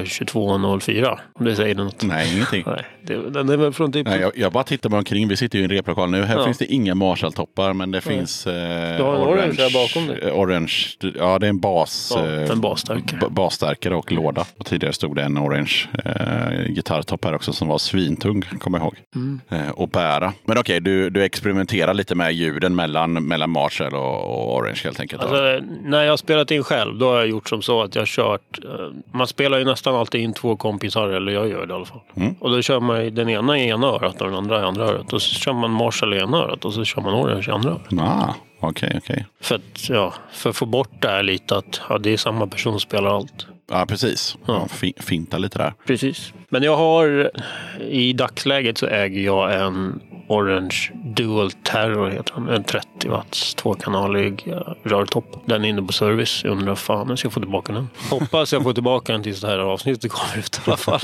2204, om det säger något. Nej, ingenting. Nej, det, den är väl från typ... Nej, jag, jag bara tittar mig omkring. Vi sitter ju i en replokal nu. Här Ja. finns det inga Marshall-toppar, men det finns... Eh, Du har en orange här bakom dig. eh, Orange. Ja, det är en bas. Ja, eh, en basstärkare. b- basstärkare och låda. Och tidigare stod det en orange eh, gitarrtopp här också som var svintung, kommer jag ihåg. Mm. Eh, och bära. Men okej, du, du experimenterar lite med ljuden mellan, mellan Marshall och, och orange helt enkelt. Alltså, när jag har spelat in själv, då har jag gjort som så att jag kört... eh, Man spelar ju nästan alltid in två kompisar, eller jag gör det i alla fall. Mm. Och då kör man ju den ena i ena örat och den andra i andra örat. Och så kör man Marshall i ena örat och så kör man Orange i andra örat. Ah, okej, okej. För att, ja, för att få bort det här lite att ja, det är samma person som spelar allt. Ja, precis. Ja. fi- finta lite där. Precis. Men jag har, i dagsläget så äger jag en Orange Dual Terror heter den. En 30 watts tvåkanalig eh, rörtopp. Den är inne på service. Jag undrar fan jag ska få tillbaka den. Hoppas jag får tillbaka den tills det här avsnittet kommer ut i alla fall.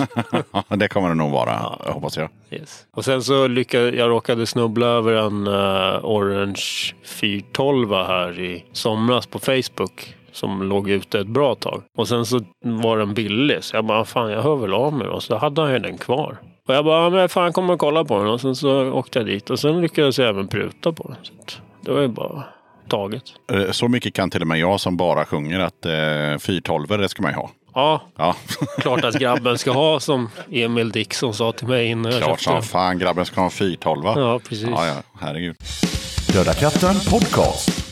Ja, det kommer det nog vara, hoppas jag. Yes. Och sen så lyckades jag råkade snubbla över en eh, Orange 412 här i somras på Facebook. Som låg ute ett bra tag. Och sen så var den billig. Så jag bara, fan jag hör väl av mig då. Så hade han ju den kvar. Och jag bara, men fan jag kommer och kolla på den. Och sen så åkte jag dit. Och sen lyckades jag även pruta på den. Så det var ju bara taget. Eh, Så mycket kan till och med jag som bara sjunger att eh, 412 det ska man ju ha. Ja, Ja, klart att grabben ska ha som Emil Dixon sa till mig innan jag klart som fan grabben ska ha en 412. Ja, precis. Ja, ja, herregud. Döda katten podcast.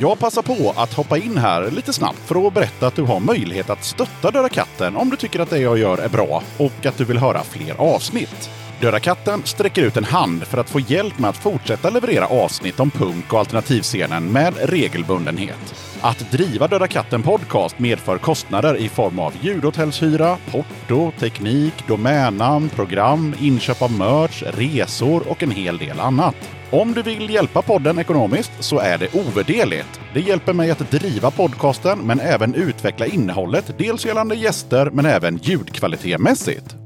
Jag passar på att hoppa in här lite snabbt för att berätta att du har möjlighet att stötta Döda katten om du tycker att det jag gör är bra och att du vill höra fler avsnitt. Döda katten sträcker ut en hand för att få hjälp med att fortsätta leverera avsnitt om punk och alternativscenen med regelbundenhet. Att driva Döda katten podcast medför kostnader i form av ljudhotellshyra, porto, teknik, domännamn, program, inköp av merch, resor och en hel del annat. Om du vill hjälpa podden ekonomiskt så är det ovärderligt. Det hjälper mig att driva podcasten men även utveckla innehållet, dels gällande gäster men även ljudkvalitetmässigt.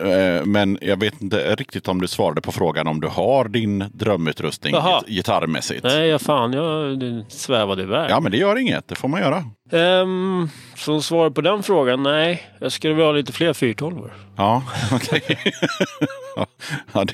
Eh, Men jag vet inte riktigt om du svarade på frågan om du har din drömutrustning git- gitarrmässigt. Nej, fan, jag svävade iväg. Ja, men det gör inget. Det får man göra. Ehm, som svar på den frågan, nej. Jag skulle vilja ha lite fler 412 Ja, okej. ja, det,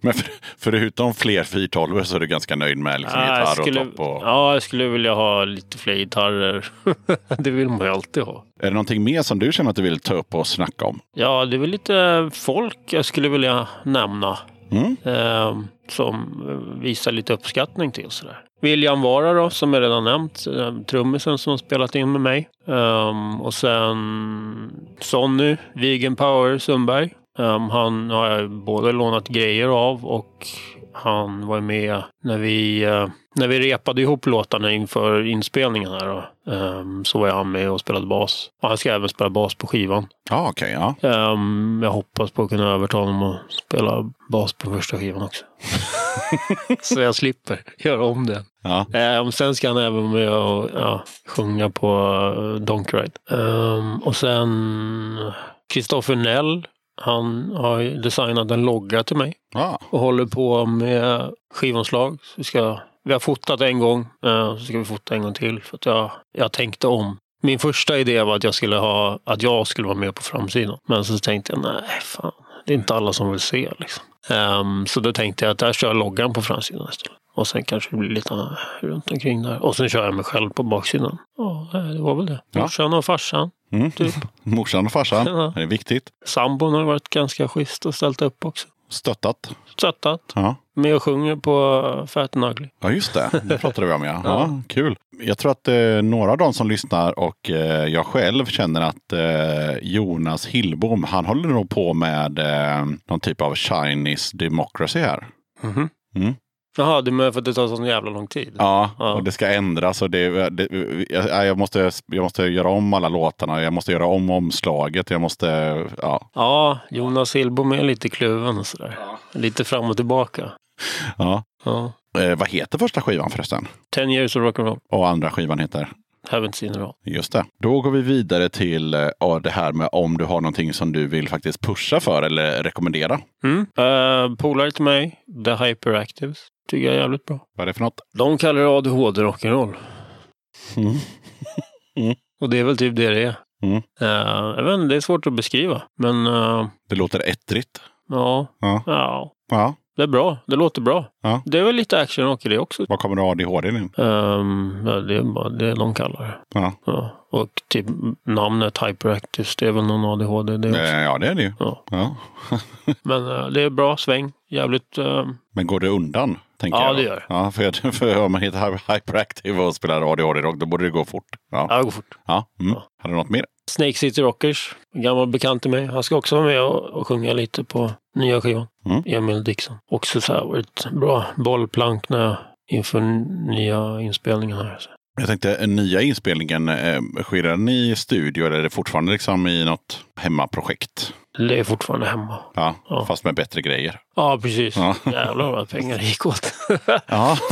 men för, förutom fler 412 så är du ganska nöjd med liksom, Ja, gitarr skulle, och topp? Och, Ja, jag skulle vilja ha lite fler gitarrer. det vill man ju alltid ha. Är det någonting mer som du känner att du vill ta upp och snacka om? Ja, det är väl lite folk jag skulle vilja nämna. Mm. ehm, som visar lite uppskattning till. Sådär. William Vara då, som jag redan nämnt. Eh, trummisen som har spelat in med mig. Um, och sen Sonny, Vegan Power Sundberg. Um, han har jag både lånat grejer av och han var med när vi, uh, när vi repade ihop låtarna inför inspelningen här. Då. Ehm, så var han med och spelade bas. Och han ska även spela bas på skivan. Ja, okej. ja. Ehm, jag hoppas på att kunna övertala honom att spela bas på första skivan också. så jag slipper göra om det. ja. Ehm, sen ska han även med och ja, sjunga på uh, Donkey Ride. Ehm, och sen Kristoffer Nell. Han har designat en logga till mig ja. och håller på med skivomslag. Så vi, ska, vi har fotat en gång, eh, så ska vi fota en gång till. För att jag, jag tänkte om. Min första idé var att jag skulle ha att jag skulle vara med på framsidan. Men så tänkte jag, nej fan, det är inte alla som vill se liksom. Ehm, så då tänkte jag att där kör jag loggan på framsidan istället. Och sen kanske det blir lite runt omkring där. Och sen kör jag mig själv på baksidan. Ja, det var väl det. Ja. Morsan och farsan, Mm. typ. Morsan och farsan. Ja. Det är viktigt. Sambon har varit ganska schysst och ställt upp också. Stöttat. Stöttat. Ja. Med och sjunger på Fat and Ugly. Ja, just det. Det pratade vi om. Ja. Ja, Ja. kul. Jag tror att eh, några av de som lyssnar och eh, jag själv känner att eh, Jonas Hillbom, han håller nog på med eh, någon typ av Chinese democracy här. Mhm. Mm. Jaha, det är för att det tar sån jävla lång tid? Ja, Ja. och det ska ändras. Och det, det, jag, jag, måste, jag måste göra om alla låtarna. Jag måste göra om omslaget. Jag måste, ja. Ja, Jonas Hillbom är lite kluven och sådär. Lite fram och tillbaka. Ja. Ja. Eh, vad heter första skivan förresten? Ten years of rock'n'roll. Och andra skivan heter? Haven't seen it all. Just det. Då går vi vidare till eh, ja, det här med om du har någonting som du vill faktiskt pusha för eller rekommendera. Mm. Uh, Polare till mig, The Hyperactives. Tycker jag är jävligt bra. Vad är det för något? De kallar det ADHD rock'n'roll. Mm. Och det är väl typ det det är. Mm. Eh, jag vet inte, det är svårt att beskriva. Men eh, Det låter ettrigt. ja, Ja. ja, ja. Det är bra. Det låter bra. Ja. Det är väl lite actionrock i det också. Vad kommer du ADHD in? Um, ja, det är bara det de kallar det. Ja. Ja. Och typ namnet Hyperactives, det är väl någon ADHD det också. Eh, ja, det är det ju. Ja. Men eh, det är bra sväng. Jävligt... ehm, Men går det undan? Tänker Ja, jag det gör det. Ja, för, för om man heter hy- hyperactive och spelar ADHD-rock, då borde det gå fort. Ja. ja, det går fort. Ja. Mm. Ja. Har du något mer? Snake City Rockers, en gammal bekant till mig. Han ska också vara med och, och sjunga lite på nya skivan. Mm. Emil Dixon. Också så här varit bra bollplank när, inför nya inspelningar här. Så. Jag tänkte, nya inspelningen, eh, sker den i studio eller är det fortfarande liksom i något hemmaprojekt? Är fortfarande hemma. Ja, Ja. fast med bättre grejer. Ja, precis. Ja. Jävlar vad pengar gick åt. Ja,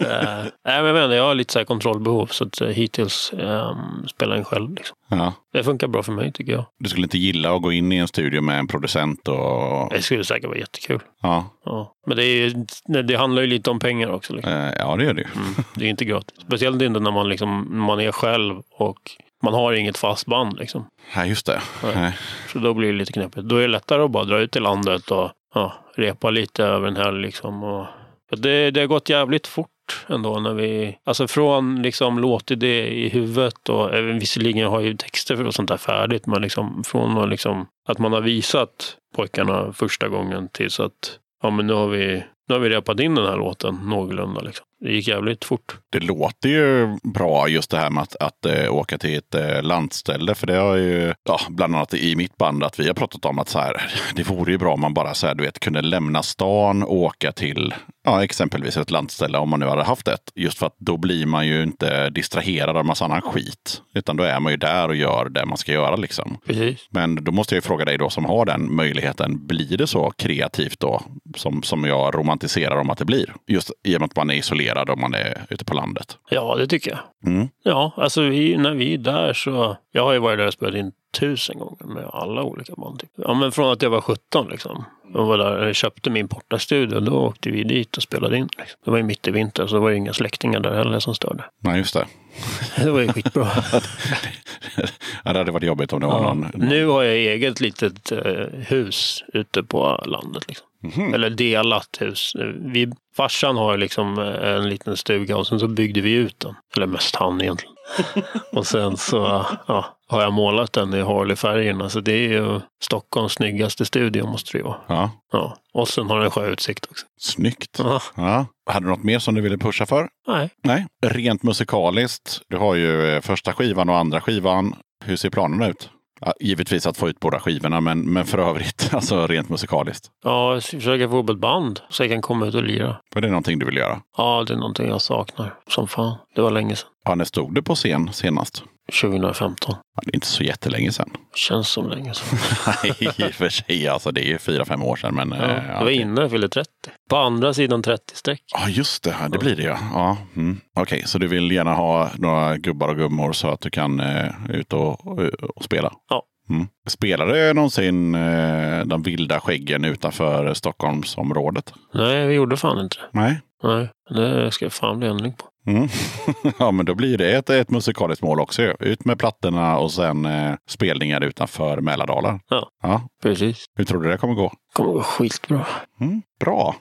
Eh, nej, men jag, inte, jag har lite så här kontrollbehov så att uh, hittills um, spelar jag själv. Liksom. ja. Det funkar bra för mig tycker jag. Du skulle inte gilla att gå in i en studio med en producent och... Det skulle säkert vara jättekul. Ja, Ja. Men det, är, det handlar ju lite om pengar också. Liksom. eh, ja det gör det ju. Mm. Det är inte gratis. Speciellt inte när man, liksom, man är själv och man har inget fast band. Liksom. Nej, just det. Nej. Så då blir det lite knepigt. Då är det lättare att bara dra ut till landet och ja, repa lite över en helg. Liksom. Och, det, det har gått jävligt fort ändå när vi, alltså från liksom låtidé i huvudet och även visserligen har ju texter och sånt där färdigt, men liksom från att, liksom, att man har visat pojkarna första gången tills att ja, men nu har vi nu har vi repat in den här låten någorlunda. Liksom. Det gick jävligt fort. Det låter ju bra just det här med att, att eh, åka till ett eh, landställe. För det har ju, ja, bland annat i mitt band, att vi har pratat om att så här, det vore ju bra om man bara så här, du vet, kunde lämna stan och åka till ja, exempelvis ett landställe om man nu hade haft ett. Just för att då blir man ju inte distraherad av massa annan skit. Utan då är man ju där och gör det man ska göra liksom. Precis. Men då måste jag ju fråga dig då som har den möjligheten. Blir det så kreativt då? Som, som jag romantiserar om att det blir. Just i och med att man är isolerad och man är ute på landet. Ja, det tycker jag. Mm. Ja, alltså vi, när vi är där så... Jag har ju varit där och spelat in tusen gånger med alla olika band. Typ. Ja, men från att jag var 17 liksom. Jag var där och köpte min portastudio. Då åkte vi dit och spelade in. Liksom. Det var ju mitt i vinter så det var ju inga släktingar där heller som störde. Nej, just det. Det var ju skitbra. ja, det hade varit jobbigt om det var Ja. någon... Nu har jag eget litet eh, hus ute på landet. Liksom. Mhm. Eller delat hus. Vi, farsan har liksom eh, en liten stuga och sen så byggde vi ut den. Eller mest han egentligen. och sen så ja, har jag målat den i Harley-färgerna. Så det är ju Stockholms snyggaste studio måste det ju vara. Ja, Ja. Och sen har den sjöutsikt också. snyggt. Ja. Ja. Hade du något mer som du ville pusha för? Nej. Nej. Rent musikaliskt. Du har ju eh, första skivan och andra skivan. Hur ser planerna ut? Ja, givetvis att få ut båda skivorna, men, men för övrigt, alltså rent musikaliskt. Ja, jag ska försöka få upp ett band så jag kan komma ut och lira. Var det någonting du vill göra? Ja, det är någonting jag saknar. Som fan. Det var länge sedan. Ja, när stod du på scen senast? 2015. Ja, det är inte så jättelänge sedan. Känns som länge sedan. Nej, i och för sig. Alltså, det är ju fyra, fem år sedan. Men, Ja, eh, jag var inne jag fyllde 30. På andra sidan 30-streck. Ja, just det. Det blir det ja. ja. Mm. Okej, så du vill gärna ha några gubbar och gummor så att du kan eh, ut och, och, och spela? Ja. Mm. Spelade någonsin eh, de vilda skäggen utanför Stockholmsområdet? Nej, vi gjorde fan inte det. Nej. Nej, det ska jag fan bli ändring på. Mm. ja, men då blir det ett, ett musikaliskt mål också. ju. Ut med plattorna och sen eh, spelningar utanför Mälardalen. Ja. ja. Precis. Hur tror du det kommer gå? Kommer gå skitbra. Mm. Bra.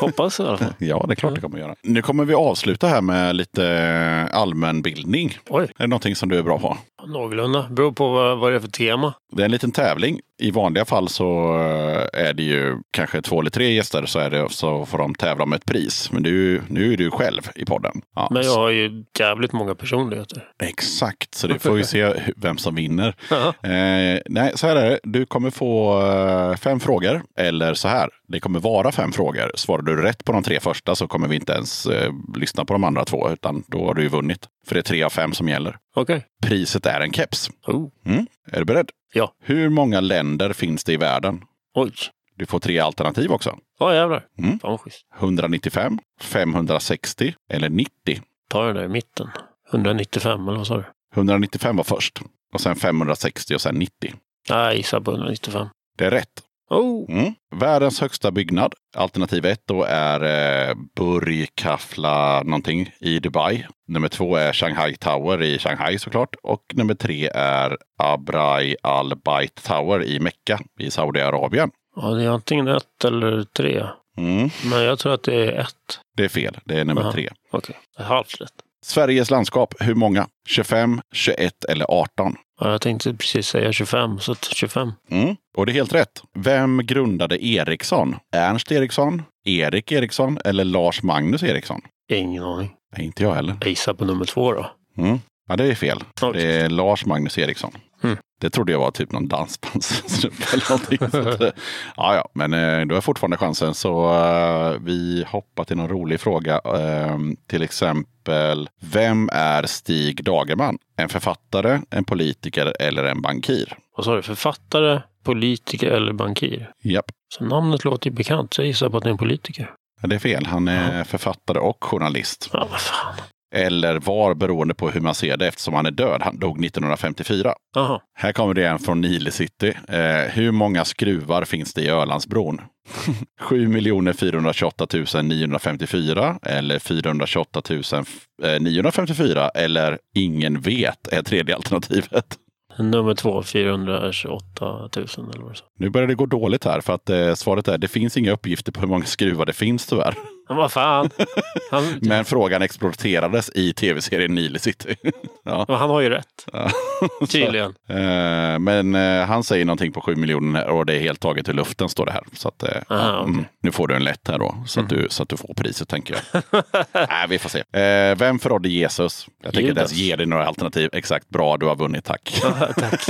Hoppas i alla fall. Ja, det är klart det kommer göra. Nu kommer vi avsluta här med lite allmänbildning. Oj, Är det någonting som du är bra på? någorlunda. Beror på vad, det är för tema. Det är en liten tävling. I vanliga fall så eh, är det ju kanske två eller tre gäster så, är det, så får de tävla om ett pris. Men du, nu är du själv i podden. Ja, Men jag har ju jävligt många personligheter. Exakt, så du får ju se vem som vinner. Ja. Eh, nej, så här är det. Du kommer få eh, fem frågor. Eller så här, det kommer vara fem frågor. Svarar du rätt på de tre första så kommer vi inte ens eh, lyssna på de andra två. Utan då har du ju vunnit. För det är tre av fem som gäller. Okej. Priset är en keps. Oh. Mm. Är du beredd? Ja. Hur många länder finns det i världen? Oj. Du får tre alternativ också. Ja, jävlar. Mm. Fan vad schysst. 195, 560 eller 90. Ta den där i mitten. 195 eller vad sa du? 195 var först. Och sen 560 och sen 90. Nej, jag gissar på 195. Det är rätt. Oh. Mm. Världens högsta byggnad. Alternativ ett då är eh, Burj Khafla någonting i Dubai. Nummer två är Shanghai Tower i Shanghai såklart. Och nummer tre är Abrai Al Bait Tower i Mecka i Saudiarabien. Ja, det är antingen ett eller tre. Mm. Men jag tror att det är ett. Det är fel. Det är nummer Aha. tre. Okej, okay. halvt rätt. Sveriges landskap, hur många? 25, 21 eller 18? Ja, jag tänkte precis säga 25, så att 25. Mm. Och det är helt rätt. Vem grundade Ericsson? Ernst Ericsson, Erik Ericsson eller Lars Magnus Ericsson? Ingen aning. Nej, inte jag heller. Jag gissar på nummer två då. Mm. Ja, det är fel. Oj. Det är Lars Magnus Eriksson. Mm. Det trodde jag var typ någon dansbandssnubbe eller någonting. Så eh, ja, ja, men eh, du har fortfarande chansen. Så eh, vi hoppar till någon rolig fråga. Eh, till exempel, vem är Stig Dagerman? En författare, en politiker eller en bankir? Vad sa du? Författare, politiker eller bankir? Japp, Så namnet låter ju bekant, så jag gissar på att det är en politiker. Ja, det är fel. Han är författare och journalist. Ja, vad fan. Eller var beroende på hur man ser det eftersom han är död. Han dog 1954. Jaha. Här kommer det en från Nile City. Eh, hur många skruvar finns det i Ölandsbron? 7 428 954 eller 428 954 eller ingen vet är tredje alternativet. Nummer två, 428 000 eller vad sa. Nu börjar det gå dåligt här för att eh, svaret är det finns inga uppgifter på hur många skruvar det finns tyvärr. Men vad fan. Han, Men frågan exploaterades i tv-serien Nile City. ja. han har ju rätt. Ja. Tydligen. Eh, Men eh, han säger någonting på 7 miljoner och det är helt taget ur luften står det här. Så att, eh, Aha, okej. mm, nu får du en lätt här då, så, att du, så att du får priset tänker jag. Nej, vi får se. Eh, vem förrådde Jesus? Jag tänker inte ens ge dig några alternativ. Exakt, bra, du har vunnit, tack. Tack.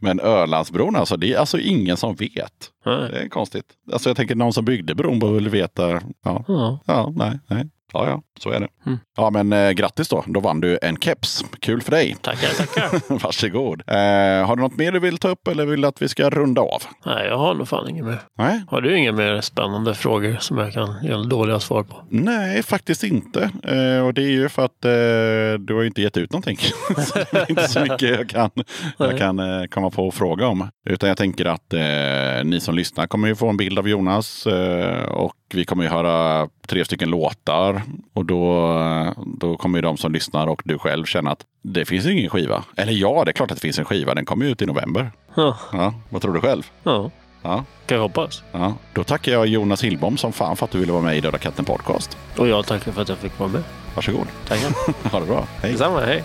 Men Ölandsbron, alltså, det är alltså ingen som vet. Nej. Det är konstigt. Alltså jag tänker någon som byggde bron bör väl veta. Ja, Ja. ja nej, nej. Ja, ja, så är det. Mm. Ja, men eh, grattis då. Då vann du en keps. Kul för dig. Tackar, tackar. Varsågod. Eh, har du något mer du vill ta upp eller vill att vi ska runda av? Nej, jag har nog fan inget mer. Nej, Har du inga mer spännande frågor som jag kan ge dåliga svar på? Nej faktiskt inte. Eh, och det är ju för att eh, du har ju inte gett ut någonting. så det är inte så mycket jag kan, jag kan eh, komma på och fråga om. Utan jag tänker att eh, ni som lyssnar kommer ju få en bild av Jonas. Eh, och vi kommer ju höra tre stycken låtar. Och då, då kommer ju de som lyssnar och du själv känna att det finns ingen skiva. Eller ja, det är klart att det finns en skiva. Den kommer ut i november. Ja, Ja, vad tror du själv? ja Ja, kan jag hoppas. ja. Då tackar jag Jonas Hillbom som fan för att du ville vara med i Döda katten podcast. Och jag tackar för att jag fick vara med. Varsågod. Tackar. Ha det bra. Hej. Detsamma, hej.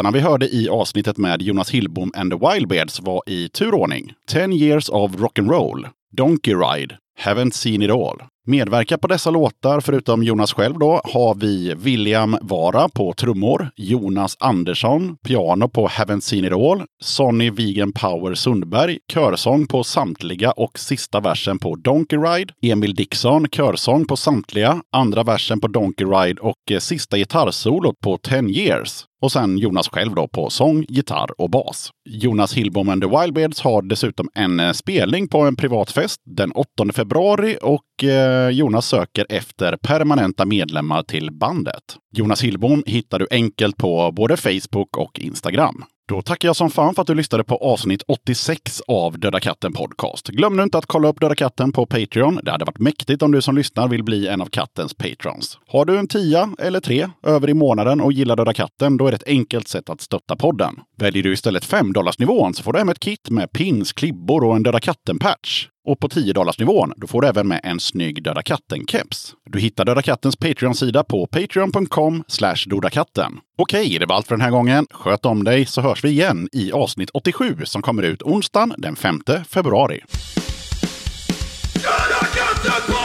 Låtarna vi hörde i avsnittet med Jonas Hillbom and the Wildbeards var i turordning. 10 years of rock'n'roll, Donkey Ride, Haven't seen it all. Medverkar på dessa låtar, förutom Jonas själv då, har vi William Vara på trummor, Jonas Andersson piano på Haven't seen it all, Sonny Vegan Power Sundberg körsång på samtliga och sista versen på Donkey Ride, Emil Dixon körsång på samtliga, andra versen på Donkey Ride och eh, sista gitarrsolot på 10 years. Och sen Jonas själv då på sång, gitarr och bas. Jonas Hillbom and the Wildbeards har dessutom en eh, spelning på en privat fest den 8 februari och Eh, Jonas söker efter permanenta medlemmar till bandet. Jonas Hillbom hittar du enkelt på både Facebook och Instagram. Då tackar jag som fan för att du lyssnade på avsnitt 86 av Döda katten Podcast. Glöm nu inte att kolla upp Döda katten på Patreon. Det hade varit mäktigt om du som lyssnar vill bli en av kattens patrons. Har du en tia eller tre över i månaden och gillar Döda katten, då är det ett enkelt sätt att stötta podden. Väljer du istället 5 nivån så får du hem ett kit med pins, klibbor och en Döda katten-patch. Och på 10 nivån då får du även med en snygg Döda katten-keps. Du hittar Döda kattens Patreon-sida på patreon.com dodakatten. Okej, det var allt för den här gången. Sköt om dig så hörs vi igen i avsnitt 87 som kommer ut onsdagen den 5 februari. Döda katten